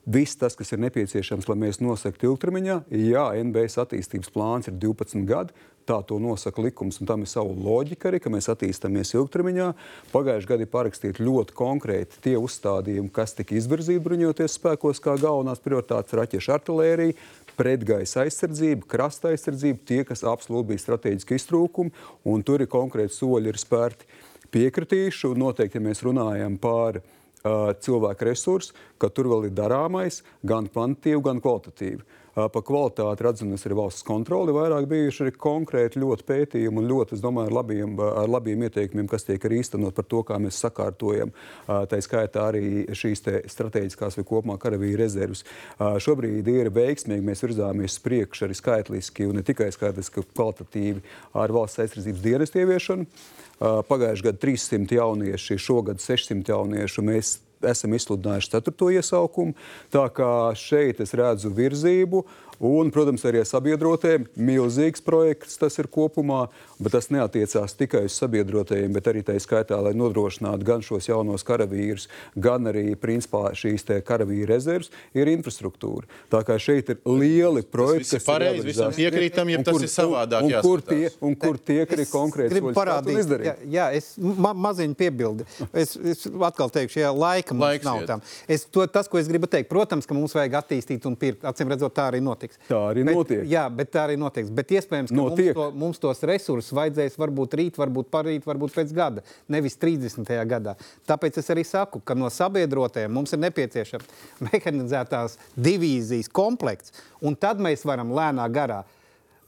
Viss tas, kas ir nepieciešams, lai mēs nosaktu ilgtermiņā, jā, NBS attīstības plāns ir 12 gadi. Tā to nosaka likums, un tam ir sava loģika arī, ka mēs attīstāmies ilgtermiņā. Pagājušajā gadā ir parakstīti ļoti konkrēti tie uzstādījumi, kas tika izvirzīti bruņoties spēkos kā galvenās prioritātes - raķešu artilērija, pretgaisa aizsardzība, krasta aizsardzība, tie, kas absolūti bija strateģiski iztrūkumi, un tur ir konkrēti soļi ir spērti. Piekritīšu, noteikti, ja mēs runājam par cilvēku resursu, ka tur vēl ir darāmais gan kvantitīvi, gan kvalitatīvi. Par kvalitāti redzamies arī valsts kontroli. Vairāk bijuši arī konkrēti ļoti pētījumi un ļoti, es domāju, ar labiem, ar labiem ieteikumiem, kas tiek arī īstenot par to, kā mēs sakārtojam. Tā skaitā arī šīs strateģiskās vai kopumā karavīru rezerves. Šobrīd ir veiksmīgi, mēs virzāmies uz priekšu arī skaitliski un ne tikai skaitliski, kvalitatīvi ar valsts aizsardzības dienestu ieviešanu. Pagājušajā gadā 300 jaunieši, šogad 600 jauniešu. Mēs esam izsludinājuši ceturto iesaukumu. Tā kā šeit es redzu virzību Un, protams, arī sabiedrotiem milzīgs projekts tas ir kopumā, bet tas neatiecās tikai uz sabiedrotajiem, bet arī tā skaitā, lai nodrošinātu gan šos jaunos karavīrus, gan arī principā, šīs karavīru rezerves, ir infrastruktūra. Tā kā šeit ir lieli projekti. Tas ir pareizi, visam piekrītam, ja tas ir savādāk. Un, un, kur tie, un kur tiek arī konkrēti parādīt, jā, jā, es ma maziņu piebildi. Es, es atkal teikšu, jā, laika mums Laiks nav tam. Es, to, tas, ko es gribu teikt, protams, ka mums vajag attīstīt un pirkt. Acīm redzot, tā arī notiks notiks. Tā arī bet, notiek. Jā, bet tā arī notiks. Bet iespējams, ka notiek. mums, to, mums tos resursus vajadzēs varbūt rīt, varbūt parīt, varbūt pēc gada, nevis 30. gadā. Tāpēc es arī saku, ka no sabiedrotēm mums ir nepieciešams mehanizētās divīzijas komplekts, un tad mēs varam lēnā garā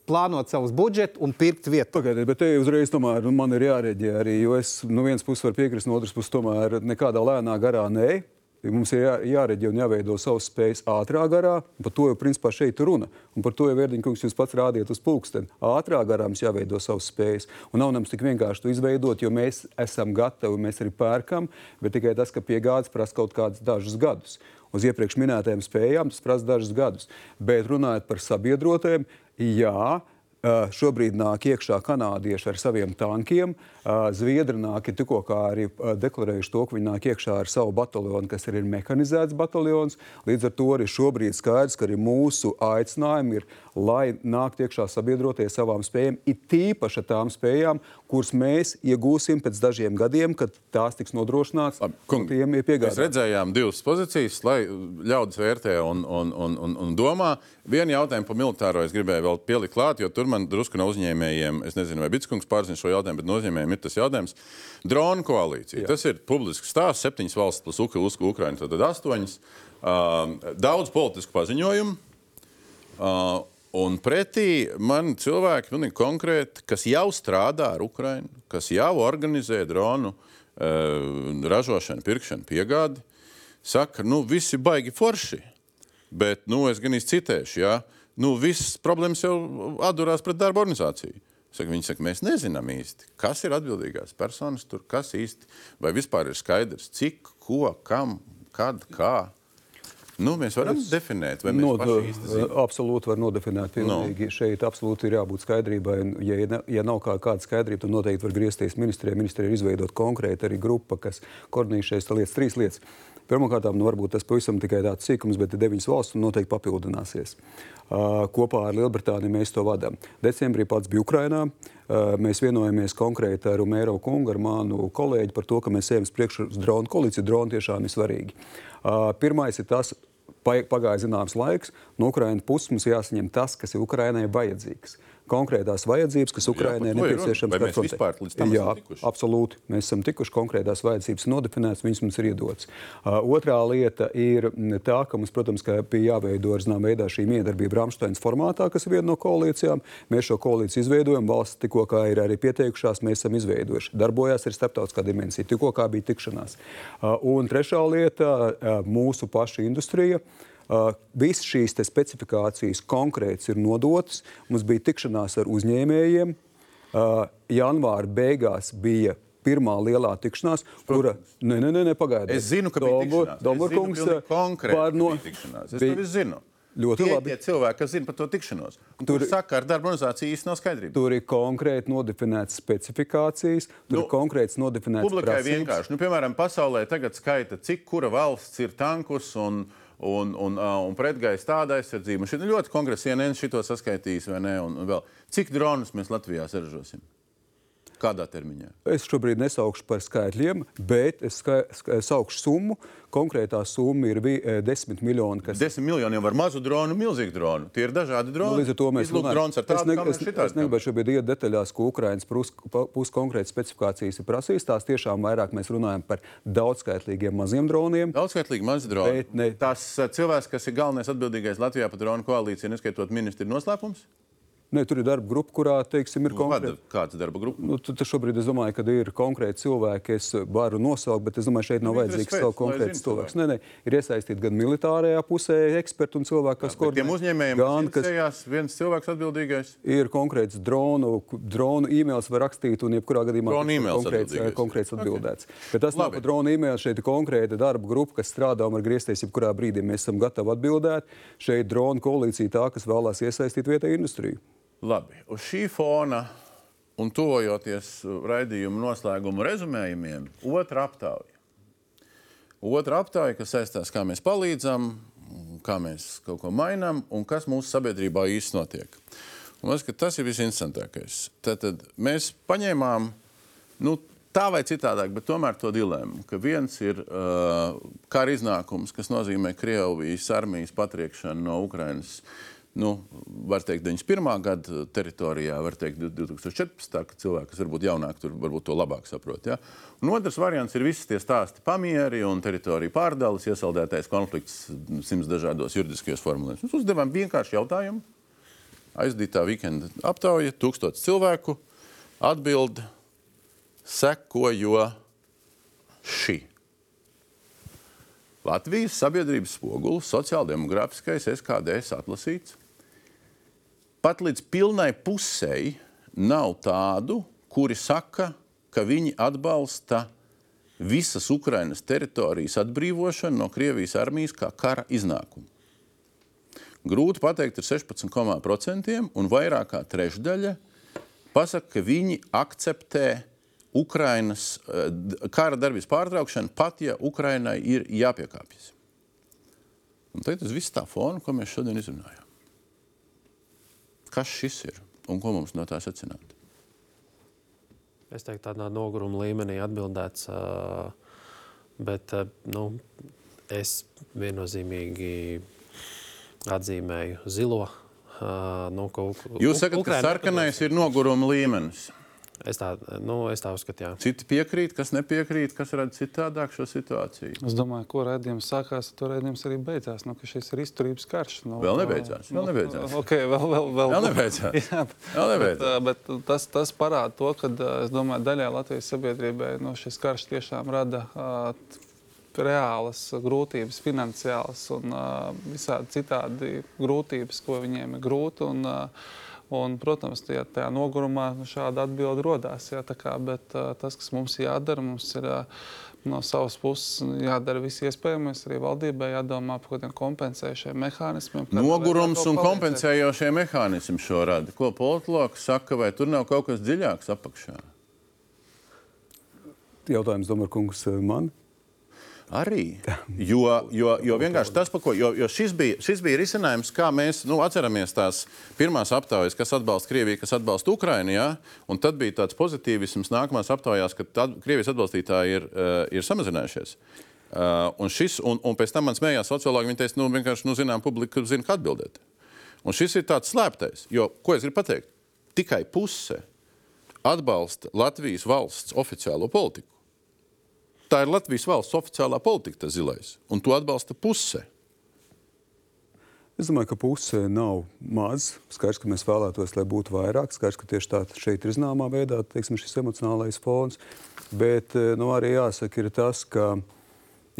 plānot savus budžetus un pirkt vietu. Pagaidiet, bet te uzreiz tomēr nu, man ir jārēģē arī, jo es no vienas puses varu piekrist, no otras puses tomēr nekādā lēnā garā nē. Mums ir jā, jāreģē un jāveido savas spējas ātrā garā. Par to jau principā šeit ir runa. Un par to jau Vērdiņkungs jūs pats rādiet uz pulksteni. Ātrā garā mums jāveido savas spējas. Un nav mums tik vienkārši to izveidot, jo mēs esam gatavi, mēs arī pērkam, bet tikai tas, ka piegādes prasa kaut kādus dažus gadus. Uz iepriekš minētajām spējām tas prasa dažus gadus. Bet runājot par sabiedrotēm, jā, Šobrīd nāk iekšā kanādieši ar saviem tankiem. Zviedri nāk tikko arī deklarējuši to, ka viņi nāk iekšā ar savu bataljonu, kas ir mehanizēts bataljons. Līdz ar to arī šobrīd skaidrs, ka arī mūsu aicinājumi ir, lai nāk iekšā sabiedrotie savām spējām, it tīpaši tām spējām, kuras mēs iegūsim pēc dažiem gadiem, kad tās tiks nodrošināts. Tiem ir piegādāts. Mēs redzējām divas pozīcijas, lai ļaudis vērtē un, un, un, un, un domā. Vienu jautājumu par militāro es gribēju vēl pielikt klāt, jo tur man drusku no uzņēmējiem, es nezinu, vai Bitskungs pārzina šo jautājumu, bet no uzņēmējiem ir tas jautājums. Drona koalīcija. Jā. Tas ir publisks stāsts, septiņas valsts plus Ukra, Ukraina, tad astoņas. Uh, daudz politisku paziņojumu. Uh, Un pretī man cilvēki nu, konkrēti, kas jau strādā ar Ukrajinu, kas jau organizē dronu uh, ražošanu, pirkšanu, piegādi, saka, nu, visi baigi forši. Bet nu, es gan izcitēšu, ja nu, visas problēmas jau atdurās pret darba organizāciju. Saka, viņi saka, mēs nezinām īsti, kas ir atbildīgās personas tur, kas īsti, vai vispār ir skaidrs, cik, ko, kam, kad, kā. Nu, mēs varam es definēt, vai mēs to zinām. Absolūti var nodefinēt. Pilnīgi. No. Šeit absolūti ir jābūt skaidrībai. Ja, ja nav kā, kāda skaidrība, tad noteikti var griezties ministrijai. Ministrijai ir izveidot konkrēti arī grupa, kas koordinē šīs lietas, trīs lietas. Pirmkārt, nu, varbūt tas pavisam tikai tāds sīkums, bet deviņas valsts noteikti papildināsies. Uh, kopā ar Lielbritāniju mēs to vadām. Decembrī pats bija Ukrainā. Uh, mēs vienojamies konkrēti ar Mēro kungu, ar manu kolēģi par to, ka mēs ejam uz priekšu uz dronu koalīciju. Droni tiešām ir svarīgi. Uh, pirmais ir tas, pagāja zināms laiks, no Ukrainas puses mums jāsaņem tas, kas ir Ukrainai vajadzīgs konkrētās vajadzības, kas Ukrainai ir nepieciešamas. Mēs vispār līdz tam Jā, esam tikuši? absolūti. Mēs esam tikuši konkrētās vajadzības nodefinētas, viņas mums ir iedotas. Uh, otrā lieta ir tā, ka mums, protams, ka bija jāveido ar zināmā veidā šī miedarbība Rāmsteins formātā, kas ir viena no koalīcijām. Mēs šo koalīciju izveidojam, valsts tikko ir arī pieteikušās, mēs esam izveidojuši. Darbojās arī starptautiskā dimensija, tikko bija tikšanās. Uh, un trešā lieta uh, - mūsu paša industrija. Uh, Visas šīs specifikācijas konkrētas ir nodotas. Mums bija tikšanās ar uzņēmējiem, Uh, janvāra beigās bija pirmā lielā tikšanās, kura. Nē, nē, nē, pagaidiet. Es zinu, ka konkrēti, par no... Es bija- to zinu. Ļoti tie, labi. Tie cilvēki, kas zina par to tikšanos, un Tur- saka, ar darba organizāciju īsti nav skaidrība. Tur ir konkrēti nodefinētas specifikācijas, tur Nu, ir konkrēts nodefinēts Publikai prasības. vienkārši, nu, piemēram, pasaulē tagad skaita, cik kura valsts ir tankus un, un, un, un pretgaisa tāda aizsardzība. Šī ļoti konkrēta CNN šito saskaitījis, vai ne? Un, un vēl. Cik dronus mēs Latvijā saražosim? Kādā termiņā? Es šobrīd nesaukšu par skaitļiem, bet es ska- ska- saukšu summu. Konkrētā summa ir vi- eh, 10 miljoni. Kas... Desmit miljoniem var mazu dronu, milzīgu dronu. Tie ir dažādi Nu, droni. līdz ar to mēs runājam. ar es, ne, es, es negribētu šobrīd iet detaļās, ko Ukraiņas puses konkrētas specifikācijas ir prasījis. Tās tiešām vairāk mēs runājam par daudzskaitlīgiem maziem droniem. Daudzskaitlīgi mazi droni. Bet ne- Tas uh, cilvēks, kas ir galvenais atbildīgais Latvijā par dronu koalīciju, neskaitot ministru, ir noslēpums? Ne, tur ir darba grupa, kurā teiksim, ir Vada konkrēti. kāds darba grupa? Nu, tu, tu šobrīd es domāju, ka ir konkrēti cilvēki, es varu nosaukt, bet es domāju, šeit nav Nu, vajadzīgs lai konkrēts cilvēks. Nē, nē, ir iesaistīti gan militārajā pusē eksperti un cilvēki, kas Par tiem koordinē, uzņēmējiem, gan, kas interesējās, viens cilvēks atbildīgais. ir konkrēts dronu, dronu e-mails var rakstīt, un jebkurā gadījumā konkrēts, atbildīgais. konkrēts atbildēts. Bet tas nav Labi. par dronu e-mails, šeit ir konkrēta darba grupa, kas strādā un var griezties jebkurā brīdī. Mēs esam gatavi atbildēt. Šeit dronu koalīcija tā, kas vēlās iesaistīt vietēju industriju. Labi, uz šī fona un tuvojoties raidījuma noslēguma rezumējumiem, otra aptauja. Otra aptauja, kas saistās, kā mēs palīdzam, kā mēs kaut ko mainām un kas mūsu sabiedrībā īstenībā notiek. Man liekas, ka tas ir visinteresantākais. Tad mēs paņēmām nu, tā vai citādāk, bet tomēr to dilemmu, ka viens ir uh, kara iznākums, kas nozīmē Krievijas armijas patriekšanu no Ukrainas. Nu, var teikt, 91. gada teritorijā, var teikt, 2014. kad cilvēki, kas varbūt jaunāki, tur varbūt to labāk saprot. Ja? Un otrs variants ir visi tie stāsti pamieri un teritoriju pārdales, iesaldētais konflikts simts dažādos juridiskajos formulējumos. Mēs uzdevām vienkārši jautājumu. Aizdītā vikenda aptauja, tūkstots cilvēku atbild, sekojo šī. Latvijas sabiedrības spogulis, sociāldemografiskais SKDS atlasīts. Pat līdz pilnai pusei nav tādu, kuri saka, ka viņi atbalsta visas Ukrainas teritorijas atbrīvošanu no Krievijas armijas kā kara iznākumu. Grūti pateikt ar 16,5%, un vairāk kā trešdaļa pasaka, ka viņi akceptē Ukrainas eh, kara darbības pārtraukšanu, pat ja Ukrainai ir jāpiekāpjas. Un tas viss tā fona, ko mēs šodien izrunājām. Kas šis ir un ko mums no tā secināt? Es teiktu, tādā noguruma līmenī atbildēts. Bet nu, es viennozīmīgi atzīmēju zilo. Nu, ka Jūs sakat, ka sarkanais ir noguruma līmenis. Es tā, nu, es tā uzskatu, jā. Citi piekrīt, kas nepiekrīt, kas redz citādāk šo situāciju. Es domāju, ko redzējums sākās, to redzējums arī beidzās. Nu, ka šis ir izturības karš. Nu, Vēl nebeidzās, vēl nebeidzās. Okay, vēl, vēl, vēl, Vēl nebeidzās. Jā, Vēl nebeidzās. Bet, bet tas, tas parāda to, ka es domāju, daļai Latvijas sabiedrībai nu, šis karš tiešām rada uh, reālas grūtības, finansiālas un uh, visādi citādi grūtības, ko viņiem ir grūti. Un, uh, Un, protams, tajā, tajā nogurumā šāda atbilde radās. Bet uh, tas, kas mums jādara, mums ir uh, no savas puses jādara viss iespējamais. Arī valdībai jādomā par kaut kādiem kompensējušiem mehānismiem. Nogurums un kompensējošie mehānismi šo rada. Ko politologs saka, vai tur nav kaut kas dziļāks apakšā? Jautājums Domarkungs man. Arī. Jo, jo, jo vienkārši tas, ko jo, jo šis, bija, šis bija risinājums, kā mēs nu, atceramies tās pirmās aptaujas, kas atbalsta Krieviju, kas atbalsta Ukrainu. Ja? Un tad bija tāds pozitīvisms nākamās aptaujās, ka tad, Krievijas atbalstītāji ir, uh, ir samazinājušies. Uh, un, šis, un, un pēc tam man smējās sociologi. Viņi teica, nu, vienkārši, nu, zinām, publika zina, kā atbildēt. Un šis ir tāds slēptais. Jo, ko es gribu pateikt? Tikai puse atbalsta Latvijas valsts oficiālo politiku. Tā ir Latvijas valsts oficiālā politika, tas zilais. Un to atbalsta puse. Es domāju, ka puse nav maz. Skaidrs, ka mēs vēlētos, lai būtu vairāk. Skaidrs, ka tieši tā šeit ir zināmā veidā teiksim, šis emocionālais fons. Bet eh, nu, arī jāsaka, ir tas, ka,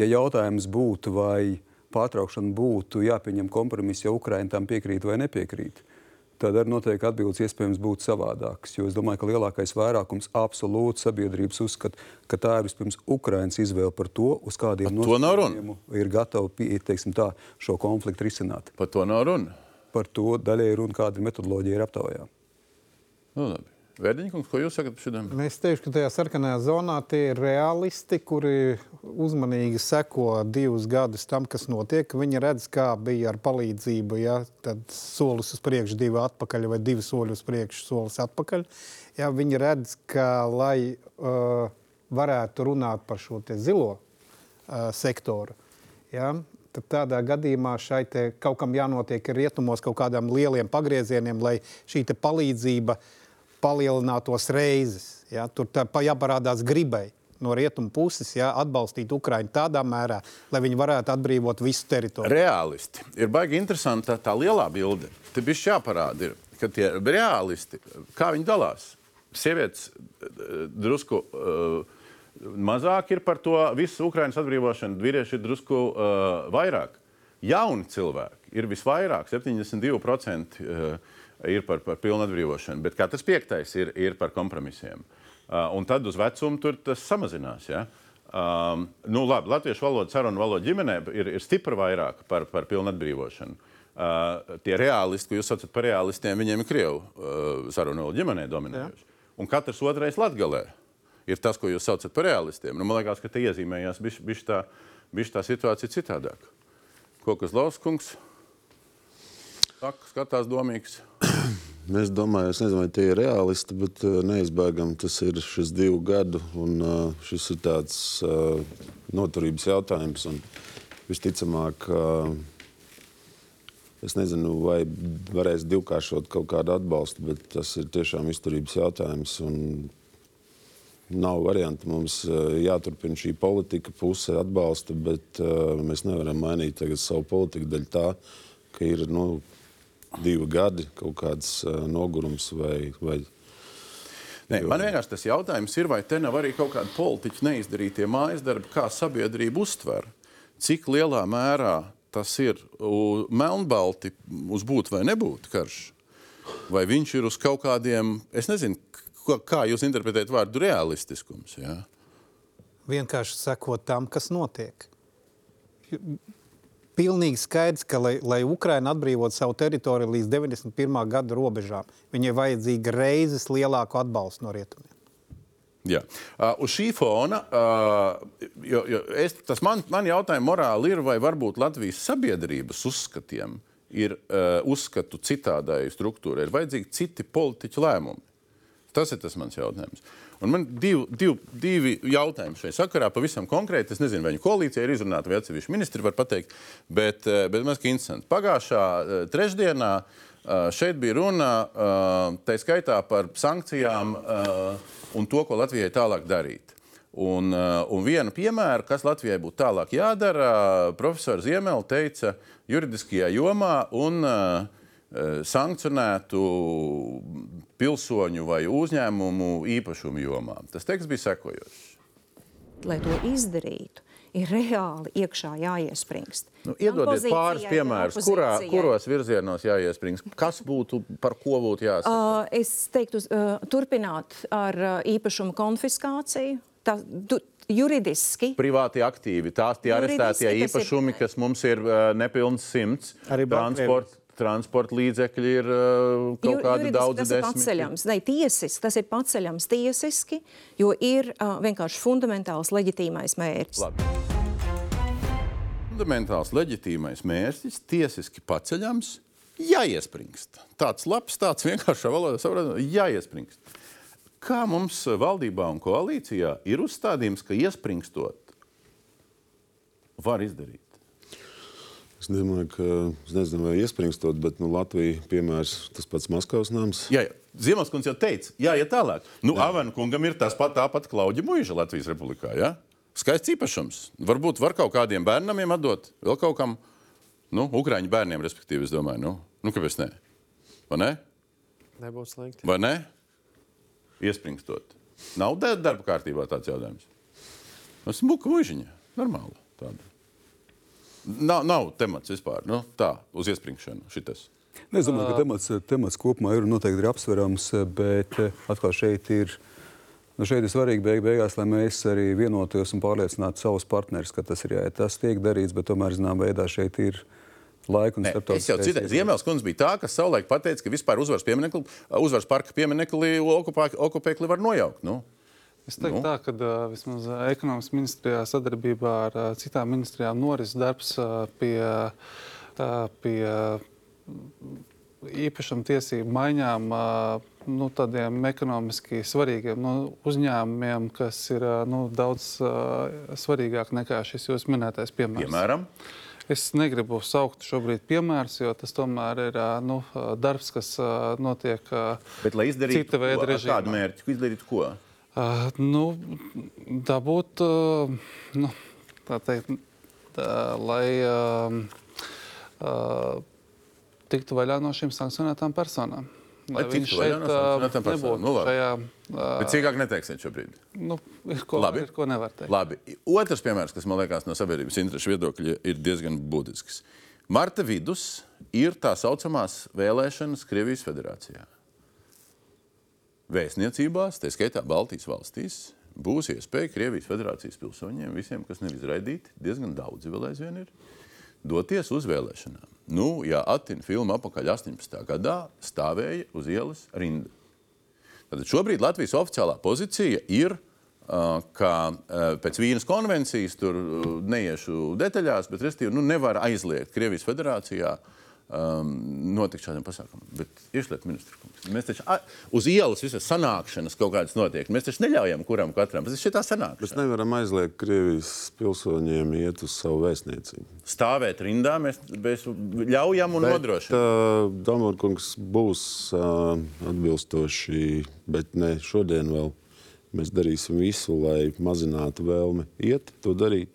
ja jautājums būtu, vai pārtraukšana būtu jāpieņem kompromiss, ja Ukraiņa tam piekrīt vai nepiekrīt, tad arī noteikti atbildes iespējams būtu savādākas. Jo es domāju, ka lielākais vairākums absolūti sabiedrības uzskata, ka tā ir vispirms Ukraiņas izvēle par to, uz kādiem nosacījumiem ir gatava pieiet, teiksim tā, šo konfliktu risināt. Par to nav runa. Par to daļai runa, kāda metodoloģija ir aptaujā. Nu, labi. Vērdiņkungs, ko jūs sakat par šitiem? Nu, Es teikšu, ka tajā sarkanajā zonā tie ir realisti, kuri uzmanīgi seko divus gadus tam, kas notiek. Viņi redz, kā bija ar palīdzību. Ja? Solis uz priekšu, divi atpakaļ, vai divi soļi uz priekšu, solis atpakaļ. Ja? Viņi redz, ka, lai uh, varētu runāt par šo zilo uh, sektoru, ja? tad tādā gadījumā šai kaut kam jānotiek rietumos, kaut kādām lieliem pagriezieniem, lai šī palīdzība palielinātos reizes. Ja? Tur jāparādās gribai no rietumu puses, ja? atbalstīt Ukraiņu tādā mērā, lai viņi varētu atbrīvot visu teritoriju. Realisti. Ir baigi interesanti tā, lielā bilde. Te bija jāparāda, ir, ka tie realisti, kā viņi dalās. Sievietes eh, drusku uh, mazāk ir par to visu Ukraiņas atbrīvošanu, vīrieši ir drusku uh, vairāk. Jauni cilvēki ir visvairāk, 72% uh, ir par, par pilnu atbrīvošanu, bet katrs piektais ir, ir par kompromisiem. Uh, un tad uz vecumu tur tas samazinās. Ja? Um, nu, labi, latviešu valoda, sarunu valoda ģimenē ir, ir stipri vairāk par, par pilnu atbrīvošanu. Uh, tie reālisti, ko jūs saucat par reālistiem, viņiem ir krievu uh, sarunu valoda ģimenē dominējoši. Un katrs otrais latgalē ir tas, ko jūs saucat par reālistiem. Nu, man liekas, ka te iezīmējās bišķi tā, bišķi tā situācija citādāk. Kokas Lauskungs saka, skatās domīgs. Es domāju, es nezinu, vai tie ir realisti, bet uh, neizbēgami tas ir šis divu gadu, un uh, šis ir tāds uh, noturības jautājums. Un visticamāk, es nezinu, vai varēs divkāršot kaut kādu atbalstu, bet tas ir tiešām izturības jautājums. Nav variantu. Mums jāturpina šī politika, puse atbalsta, bet mēs nevaram mainīt savu politiku dēļ tā, ka ir nu, divi gadi kaut kāds nogurums vai, vai Nē, man vienkārši tas jautājums ir, vai te nav arī kaut kāda politiķa neizdarītie mājas darbi, kā sabiedrība uztver, cik lielā mērā tas ir melnbalti uz būt vai nebūt karš. Vai viņš ir uz kaut kādiem, es nezinu, kā jūs interpretējat vārdu realistiskums. Ja? vienkārši sekot tam, kas notiek. Pilnīgi skaidrs, ka, lai, lai Ukraina atbrīvotu savu teritoriju līdz 91. gada robežām, viņai vajadzīga reizes lielāku atbalstu no rietumiem. Jā. Uh, uz šī fona, uh, jo, jo es, tas man, man jautājums morāli ir, vai varbūt Latvijas sabiedrības uzskatiem ir uh, uzskatu citādai struktūrai, ir vajadzīgi citi politiķu lēmumi. Tas ir tas mans jautājums. Un man div, div, divi jautājumi šajā sakarā, pavisam konkrēti. Es nezinu, vai viņa koalīcija ir izrunāta, vai atsevišķi ministri var pateikt, bet, eh, bet man liekas, interesanti. Pagājušā eh, trešdienā eh, šeit bija runa tā skaitā par sankcijām un to, ko Latvijai tālāk darīt. Un, un vienu piemēru, kas Latvijai būtu tālāk jādara, profesors Ziemela teica juridiskajā jomā un sankcionētu pilsoņu vai uzņēmumu īpašumu jomā. Tas teksts bija sekojošs. lai to izdarītu, ir reāli iekšā jāiespringst. Nu, iedodiet pāris piemērus, kurā, kuros virzienos jāiesprings. Kas būtu, par ko būtu jāsaka? Uh, es teiktu, uh, turpināt ar uh, īpašumu konfiskāciju. Tā, tu, juridiski Privāti aktīvi, tās tie arestētie tas ir- īpašumi, kas mums ir uh, nepilns simts. Arī transport, transporta līdzekļi ir uh, kaut Ju- kādi juridiski daudzi tas ir paceļams. Ne, tiesiski, tas ir paceļams tiesiski, jo ir uh, vienkārši fundamentāls leģitīmais mērķis. Labi. Fundamentāls leģitīmais mērķis, tiesiski paceļams, jāiespringst. Tāds labs, tāds vienkāršs valodā saprotams, jāiespringst. Kā mums valdībā un koalīcijā ir uzstādījums, ka iespringstot var izdarīt? Es domāju, ka es nezinu, vai iespringstot, bet nu, Latvija, piemērs, tas pats Maskavas nams. Jā, jā. Ziemasskungs jau teica, jāiet tālāk. Nu, Avena kungam ir tas pat tāpat Klauģa mūža Latvijas republikā. Ja? Skaists īpašums. Varbūt var kaut kādiem bērnam atdot, vēl kaut kam, nu, Ukrāņu bērniem, respektīvi, es domāju, nu, nu kāpēc ne? Vai ne? Nebūs slikti. Vai ne? Iespringstot. Nav da- darba kārtībā tāds jautājums. Nu, smuka mūžiņa, normāla tāda. Nav, nav temats vispār, nu, tā, uz iespringšanu šitas. Nu, Es domāju, ka temats, temats kopumā ir noteikti ir apsverams, bet eh, atkal šeit ir. Nu šeit ir svarīgi beig beigās, lai mēs arī vienotos un pārliecinātu savus partnerus, ka tas ir jā, tas tiek darīts, bet tomēr, zināmā veidā, šeit ir laika un Nē, es jau citēju. Ziemēls kundze bija tā, kas savulaik pateica, ka vispār uzvaras, pieminekli, uzvaras parka pieminekli okupēkli var nojaukt. Nu. Es teiktu, Nu? tā, ka uh, vismaz ekonomikas ministrijā sadarbībā ar uh, citām ministrijām noris darbs uh, pie, uh, pie īpašuma tiesību maiņām nu, tādiem ekonomiski svarīgiem nu, uzņēmumiem, kas ir nu, daudz svarīgāk nekā šis jūsu minētais piemērs. Piemēram, Es negribu saukt šobrīd piemērus, jo tas tomēr ir nu, darbs, kas notiek bet lai izdarītu cita veida režīmā. kādu mērķi, ko izdarīt ko? Uh, nu, dabūt, uh, nu, tā teikt, tā, lai uh, uh, tiktu vaļā no šīm sankcionētām personām. Lai viņš tiktu vaļā no nebūtu Nu, šajā, Bet uh, cīkāk neteiksiet šobrīd. nu, ir ko, Labi. ir, ko nevar teikt. Labi. Otrs piemērs, kas man liekas no sabiedrības interesu viedokļa, ir diezgan būtisks. Marta vidus ir tā saucamās vēlēšanas Krievijas federācijā. Vēstniecībās, tā skaitā Baltijas valstīs, būs iespēja Krievijas federācijas pilsoņiem, visiem, kas nav izraidīti, diezgan daudzi vēl aizvien ir, doties uz vēlēšanām. Nu, ja Atina filma apakaļ 18. gadā stāvēja uz ielas rinda. Tad šobrīd Latvijas oficiālā pozīcija ir, uh, ka uh, pēc Vīnas konvencijas, tur uh, neiešu detaļās, bet restīvi, nu, nevar aizliegt Krievijas federācijā um, notikt šādiem pasākumiem. Bet iešliet ministru kungs. Mēs taču uz ielas visas sanākšanas kaut kādas notiek. Mēs taču neļaujam kuram katram. Tas ir Mēs sanākšana. nevaram aizliegt Krievijas pilsoņiem iet uz savu vēstniecību. Stāvēt rindā mēs, mēs ļaujam un nodrošinām. uh, Damorkungs būs uh, atbilstoši, bet ne šodien vēl. Mēs darīsim visu, lai mazinātu vēlmi iet to darīt,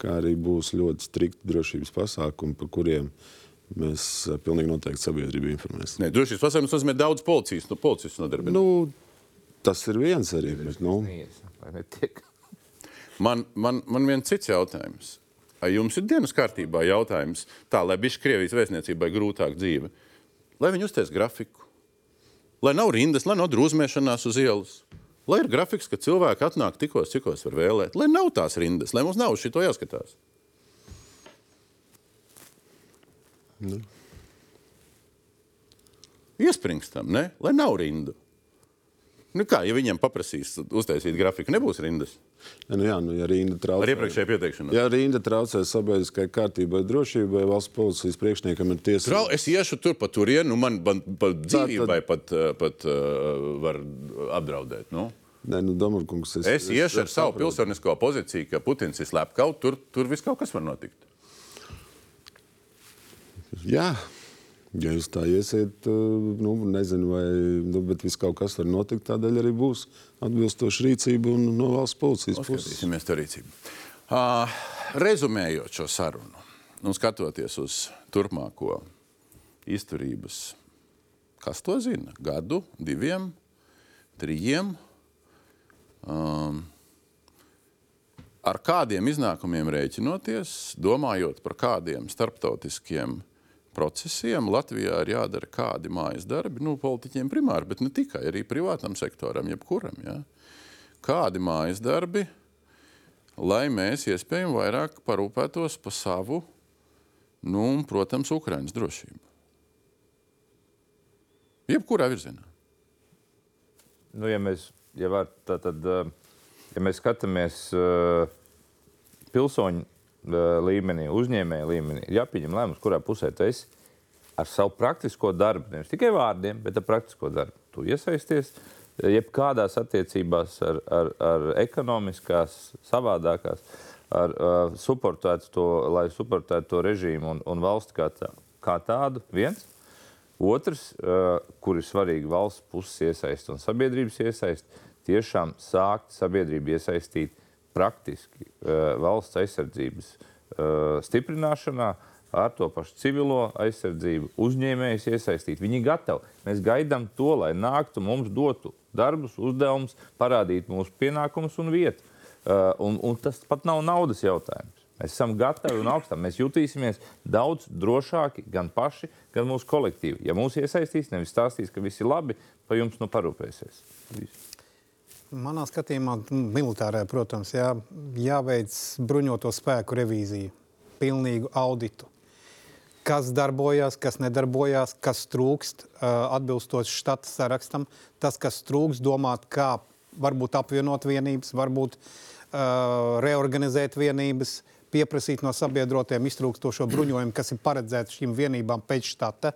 kā arī būs ļoti strikti drošības pasākumi, par kuriem mēs uh, pilnīgi noteikti sabiedrību informēsim. Nē, drošības pasākums nozīmē daudz policijas, nu, policistu nodarbināts. Nu, tas ir viens arī. Bet, nu. Man, man, man viens cits jautājums. Vai jums ir dienas kārtībā jautājums, tā lai bišķi Krievijas vēstniecībai grūtāk dzīve? Lai viņi uztais grafiku, lai nav rindas, lai nav drūzmēšanās uz ielas, lai ir grafiks, ka cilvēki atnāk tikos, cikos var vēlēt, lai nav tās rindas, lai mums nav uz šito jāskatās. Nu. Iespringstam, ne? lai nav rindu. Nu kā, ja viņiem paprasīs uztaisīt grafiku, nebūs rindas Ja, nu, jā, nu, ja rinda ar traucē, iepriekšēju pieteikšanos. ja rinda traucē sabiedriskai kārtībai, drošībai, valsts policijas priekšniekam ir tiesības. Trau, es iešu tur pa turienu, nu man pat, pat dzīvībai pat, eh, pat uh, var apdraudēt. Nu. Nē, nu, Damarkungs, es, Es iešu ar savu pilsonisko pozīciju, ka Putins ir slepkavs, tur, tur viss kaut kas var notikt. Jā, ja jūs tā iesiet, uh, nu, nezinu, vai nu, viss kaut kas var notikt, tādēļ arī būs atbilstoša rīcība un no valsts policijas puses. Skatīsimies to rīcību. Uh, rezumējot šo sarunu un skatoties uz turpmāko izturības, kas to zina? Gadu, diviem, trijiem. Um, ar kādiem iznākumiem rēķinoties, domājot par kādiem starptautiskiem procesiem, Latvijā ir jādara kādi mājas darbi, nu, politiķiem primāri, bet ne tikai, arī privātam sektoram, jebkuram. Ja? Kādi mājas darbi, lai mēs iespējami vairāk parūpētos par savu, nu, un, protams, Ukraiņas drošību. Jebkurā virzienā. Nu, ja mēs, ja var, tā, tad, eh, ja mēs skatāmies uh, pilsoņu līmenī, uzņēmēju līmenī, ir jāpieņem lēmums, kurā pusē tu esi ar savu praktisko darbu, nevis tikai vārdiem, bet ar praktisko darbu. Tu iesaisties eh, jebkādās attiecībās ar, ar, ar ekonomiskās, savādākās, ar uh, suportētu to, lai suportētu to režīmu un, un valsti kā, tā, kā tādu. Viens. Otrs, kur ir svarīgi valsts puses iesaist un sabiedrības iesaist, tiešām sākt sabiedrību iesaistīt praktiski uh, valsts aizsardzības uh, stiprināšanā, ar to pašu civilo aizsardzību, uzņēmējus iesaistīt. Viņi ir gatavi. Mēs gaidām to, lai nāktu mums dotu darbus, uzdevumus, parādītu mūsu pienākumus un vietu. Uh, un, un tas pat nav naudas jautājums. Mēs esam gatavi un augstām. Mēs jutīsimies daudz drošāki gan paši, gan mūsu kolektīvi. Ja mūs iesaistīs, nevis stāstīs, ka viss ir labi, pa jums nu parūpēsies. Viss. Manā skatījumā, militārā, protams, jā, jāveic bruņoto spēku revīzija, pilnīgu auditu. Kas darbojās, kas nedarbojās, kas trūkst, atbilstoši štata sarakstam. Tas, kas trūkst, domāt, kā varbūt apvienot vienības, varbūt uh, reorganizēt vienības, pieprasīt no sabiedrotiem iztrūkstošo bruņojumu, kas ir paredzēts šīm vienībām pēc štata.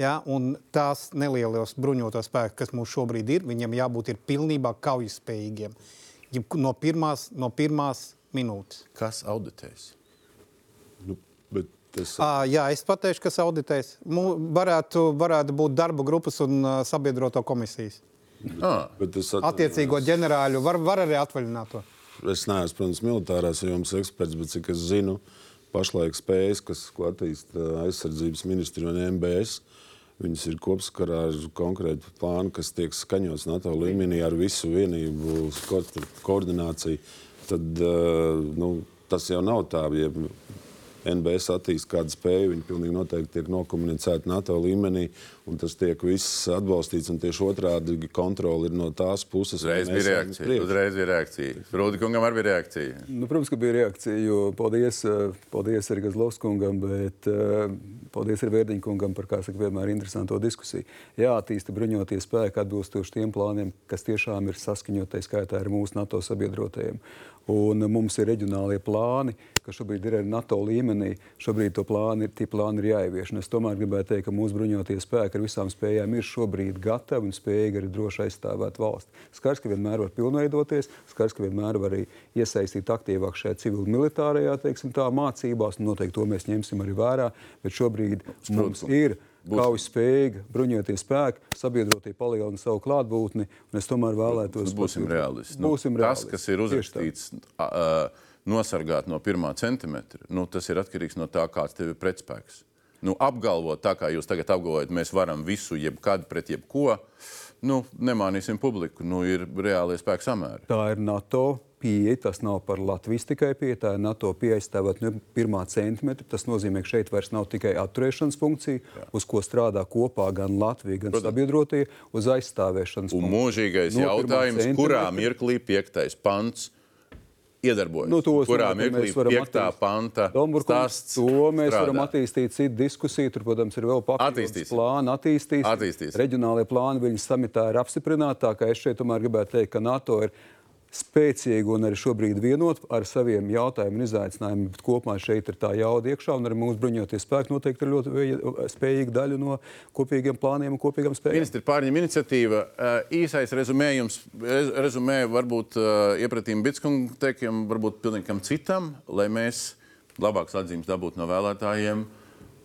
Ja, un tās nelielos bruņoto spēku, kas mums šobrīd ir, viņiem jābūt ir pilnībā kaujaspējīgiem. Ja no, pirmās, no pirmās minūtes. Kas auditēs? Nu, bet tas À, jā, es pateikšu, kas auditēs. Mu, varētu, varētu būt darba grupas un uh, sabiedroto komisijas. Ah, bet tas Attiecīgo ģenerāļu var, var arī atvaļināt to. Es neesmu, protams, militārās jomas eksperts, bet cik es zinu, pašlaik spējas, kas ko attīsta aizsardzības ministrija un MBS, viņas ir kopsakarā ar konkrētu plānu, kas tiek skaņots NATO līmenī ar visu vienību ko- koordināciju. Tad eh, nu, tas jau nav tā. Ja NBS attīstīja kādu spēju, viņi pilnīgi noteikti tiek nokomunicēti NATO līmenī, un tas tiek viss atbalstīts. un Tieši otrādi kontrole ir no tās puses. uzreiz bija reakcija. priekšu. Uzreiz bija reakcija. Rūdikungam arī bija reakcija. Nu, protams, ka bija reakcija, jo paldies, eh, paldies arī Gazlovskungam, bet eh, paldies arī Vērdiņkungam par, kā saka, vienmēr interesanto diskusiju. Jāattīsta bruņotie spēki atbilstoši tiem plāniem, kas tiešām ir saskaņotai skaitā ar mūsu NATO sabiedrotajiem. Un mums ir reģionālie plāni, kas šobrīd ir arī NATO līmenī. Šobrīd to plāni, tie plāni ir jāievieš. Un es tomēr gribētu teikt, ka mūsu bruņotie spēki ar visām spējām ir šobrīd gatavi un spējīgi arī droši aizstāvēt valsti. Skaidrs, ka vienmēr var pilnveidoties, skaidrs, ka vienmēr var arī iesaistīt aktīvāk šajā civil-militārajā mācībās. un Noteikti to mēs ņemsim arī vērā. Bet šobrīd mums ir kaujas spējīga, bruņotie spēki, sabiedrotie palielina savu klātbūtni. Es tomēr vēlētos. Nu, būsim realisti. Būsim tas, realisti. kas ir uzrakstīts, a, nosargāt no pirmā centimetra, nu, tas ir atkarīgs no tā, kāds tev ir pretspēks. Nu, apgalvot tā, kā jūs tagad apgalvojat, mēs varam visu, jebkad pret jebko. Nu, nemānīsim publiku, nu, ir reālie spēku samēri. Tā ir NATO pieeja. Tas nav par Latvijas tikai pieeja. Tā ir NATO pieeja aizstāvēt no pirmā centimetra. Tas nozīmē, ka šeit vairs nav tikai atturēšanas funkcija, Jā. uz ko strādā kopā gan Latvija, gan sabiedrotie, uz aizstāvēšanas Un mūžīgais No jautājums, kurā mirklī piektais pants iedarbojas? Nu, to es kurā domāju, ka mirklī mēs varam piektā attīstīt. panta stāsts to mēs strādā? varam attīstīt citu diskusiju. Tur, protams, ir vēl papildus plāni. Attīstīs. Attīstīsim. Reģionālie plāni viņas samitā ir apstiprināti. Tā kā es šeit tomēr gribētu teikt, ka NATO ir spēcīga un arī šobrīd vienot ar saviem jautājumiem un izaicinājumiem. Bet kopumā šeit ir tā jauda iekšā, un arī mūsu bruņoties spēki noteikti ir ļoti spējīga daļa no kopīgiem plāniem un kopīgām spējām. Ministri pārņem iniciatīvu. Uh, Īsais rezumējums, rez- rezumē varbūt uh, iepratīm Bitskungam teikiem, varbūt pilnīgi kam citam, lai mēs labākas atzīmes dabūtu no vēlētājiem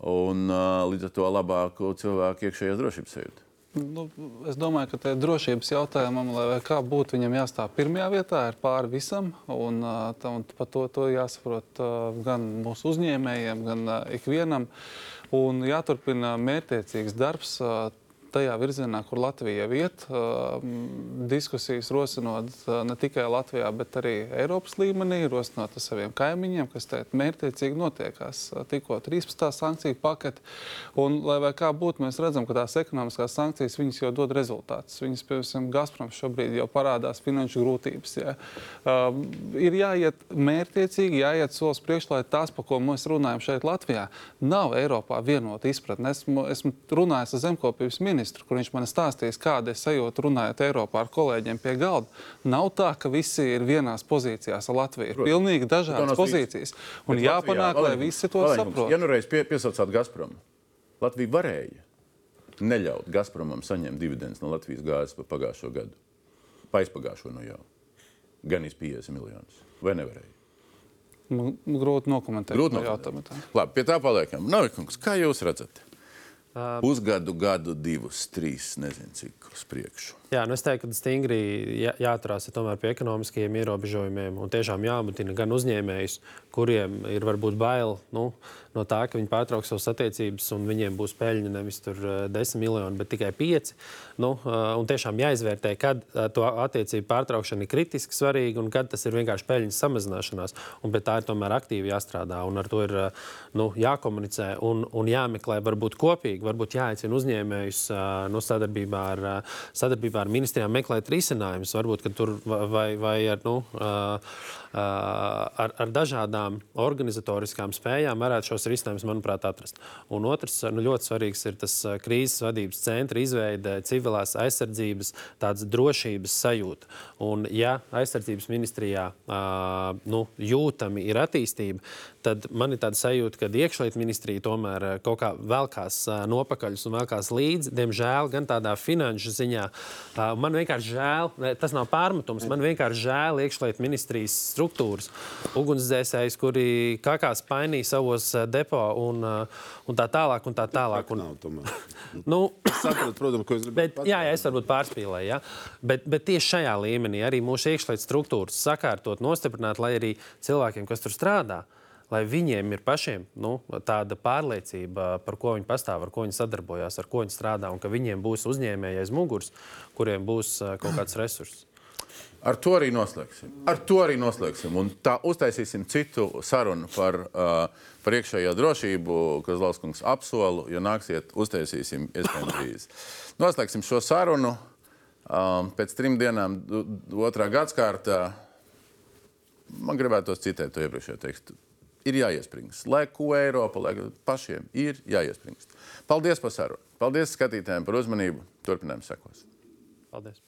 un uh, līdz ar to labāku cilvēku iekšējās drošības sajūtu. Nu, es domāju, ka tajā drošības jautājumam, lai kā būtu, viņam jāstāv pirmajā vietā, ir pāri visam. Un, tā, un par to, to jāsaprot gan mūsu uzņēmējiem, gan ikvienam. Un jāturpina mērķiecīgs darbs tajā virzienā, kur Latvija iet. Diskusijas rosinot ne tikai Latvijā, bet arī Eiropas līmenī, rosinot ar saviem kaimiņiem, kas te mērķiecīgi notiekās. Tikko 13. sankciju pakete. Un, lai kā būtu, mēs redzam, ka tās ekonomiskās sankcijas viņas jau dod rezultātus. Viņas, piemēram, Gazprom šobrīd jau parādās finanšu grūtības. Ja. Ir jāiet mērķiecīgi, jāiet solis priekšā, lai tās, par ko mēs runājam šeit Latvijā, nav Eiropā vienota izpratne. Esmu, esmu runājis ar zemkopības ministru, kur viņš man stāstījis, kāda ir sajūta runājot Eiropā ar kolēģiem pie galda. Nav tā, ka visi ir vienās pozīcijās ar Latviju. Ir pilnīgi dažādas pozīcijas. Un Bet jāpanāk, Latvijā- lai visi to Valēņkungs, saprot. Ja nu reiz pie, piesaucāt Gazprom, Latvija varēja neļaut Gazpromam saņemt dividendus no Latvijas gāzes par pagājušo gadu. Paispagājušo no jau. Gan iz 50 miljonus. Vai nevarēja? Nu, Grūti nokomentēt Grūti nokomentēt. Labi, pie tā paliekam. Novikungs, kā jūs redzat? Pusgadu, gadu, divus, trīs, nezinu cik uz priekšu. Jā, nu es teiktu, ka stingri jā, jāturās tomēr pie ekonomiskajiem ierobežojumiem un tiešām jāmutina gan uzņēmējus, kuriem ir varbūt bail nu, no tā, ka viņi pārtrauks savas attiecības un viņiem būs peļņa nevis tur 10 miljoni, bet tikai 5. Nu, un tiešām jāizvērtē, kad to attiecību pārtraukšana ir kritiski svarīga un kad tas ir vienkārši peļņas samazināšanās. Un pie tā ir tomēr aktīvi jāstrādā un ar to ir nu, jākomunicē un, un jāmeklē varbūt kopīgi, varbūt jāaicina uzņēmējus no sadarbībā ar, sadarbībā ar ministrijām meklēt risinājumus. Varbūt tur vai, vai ar, nu, ar, ar dažādām organizatoriskām spējām varētu šos risinājumus, manuprāt, atrast. Un otrs, nu, ļoti svarīgs ir tas krīzes vadības centra izveide, civilās aizsardzības, tādas drošības sajūta. Un, ja aizsardzības ministrijā nu, jūtami ir attīstība, tad man ir tāda sajūta, ka iekšlietu ministrija tomēr kaut kā velkās nopakaļus un velkās līdzi. Diemžēl gan tādā finanšu ziņā. Man vienkārši žēl, tas nav pārmetums, man vienkārši žēl iekšlietu ministrijas struktūras, ugunsdzēsējs, kuri kakās painīja savos depo un, un tā tālāk. Un tā tālāk. Un, nu, sapratu, protams, ko es gribēju pateikt. Jā, jā, es varbūt pārspīlēju, ja? bet, bet tieši šajā līmenī arī mūsu iekšlietu struktūras sakārtot, nostiprināt, lai arī cilvēkiem, kas tur strādā, lai viņiem ir pašiem nu, tāda pārliecība, par ko viņi pastāv, ar ko viņi sadarbojās, ar ko viņi strādā, un ka viņiem būs uzņēmēji aiz muguras, kuriem būs kaut kāds resurss. Ar to arī noslēgsim. Ar to arī noslēgsim. Un tā uztaisīsim citu sarunu par, uh, par iekšējo drošību, kas Lauskungs apsolu, jo nāksiet, uztaisīsim iespējams drīz. Noslēgsim šo sarunu. Um, pēc trim dienām, otrā gadsimta, man gribētos citēt to iepriekšējo tekstu. Ir jāiespringst. Lai ko Eiropa, lai pašiem ir jāiespringst. Paldies par sarunu. Paldies skatītājiem par uzmanību. Turpinājums sekos. Paldies!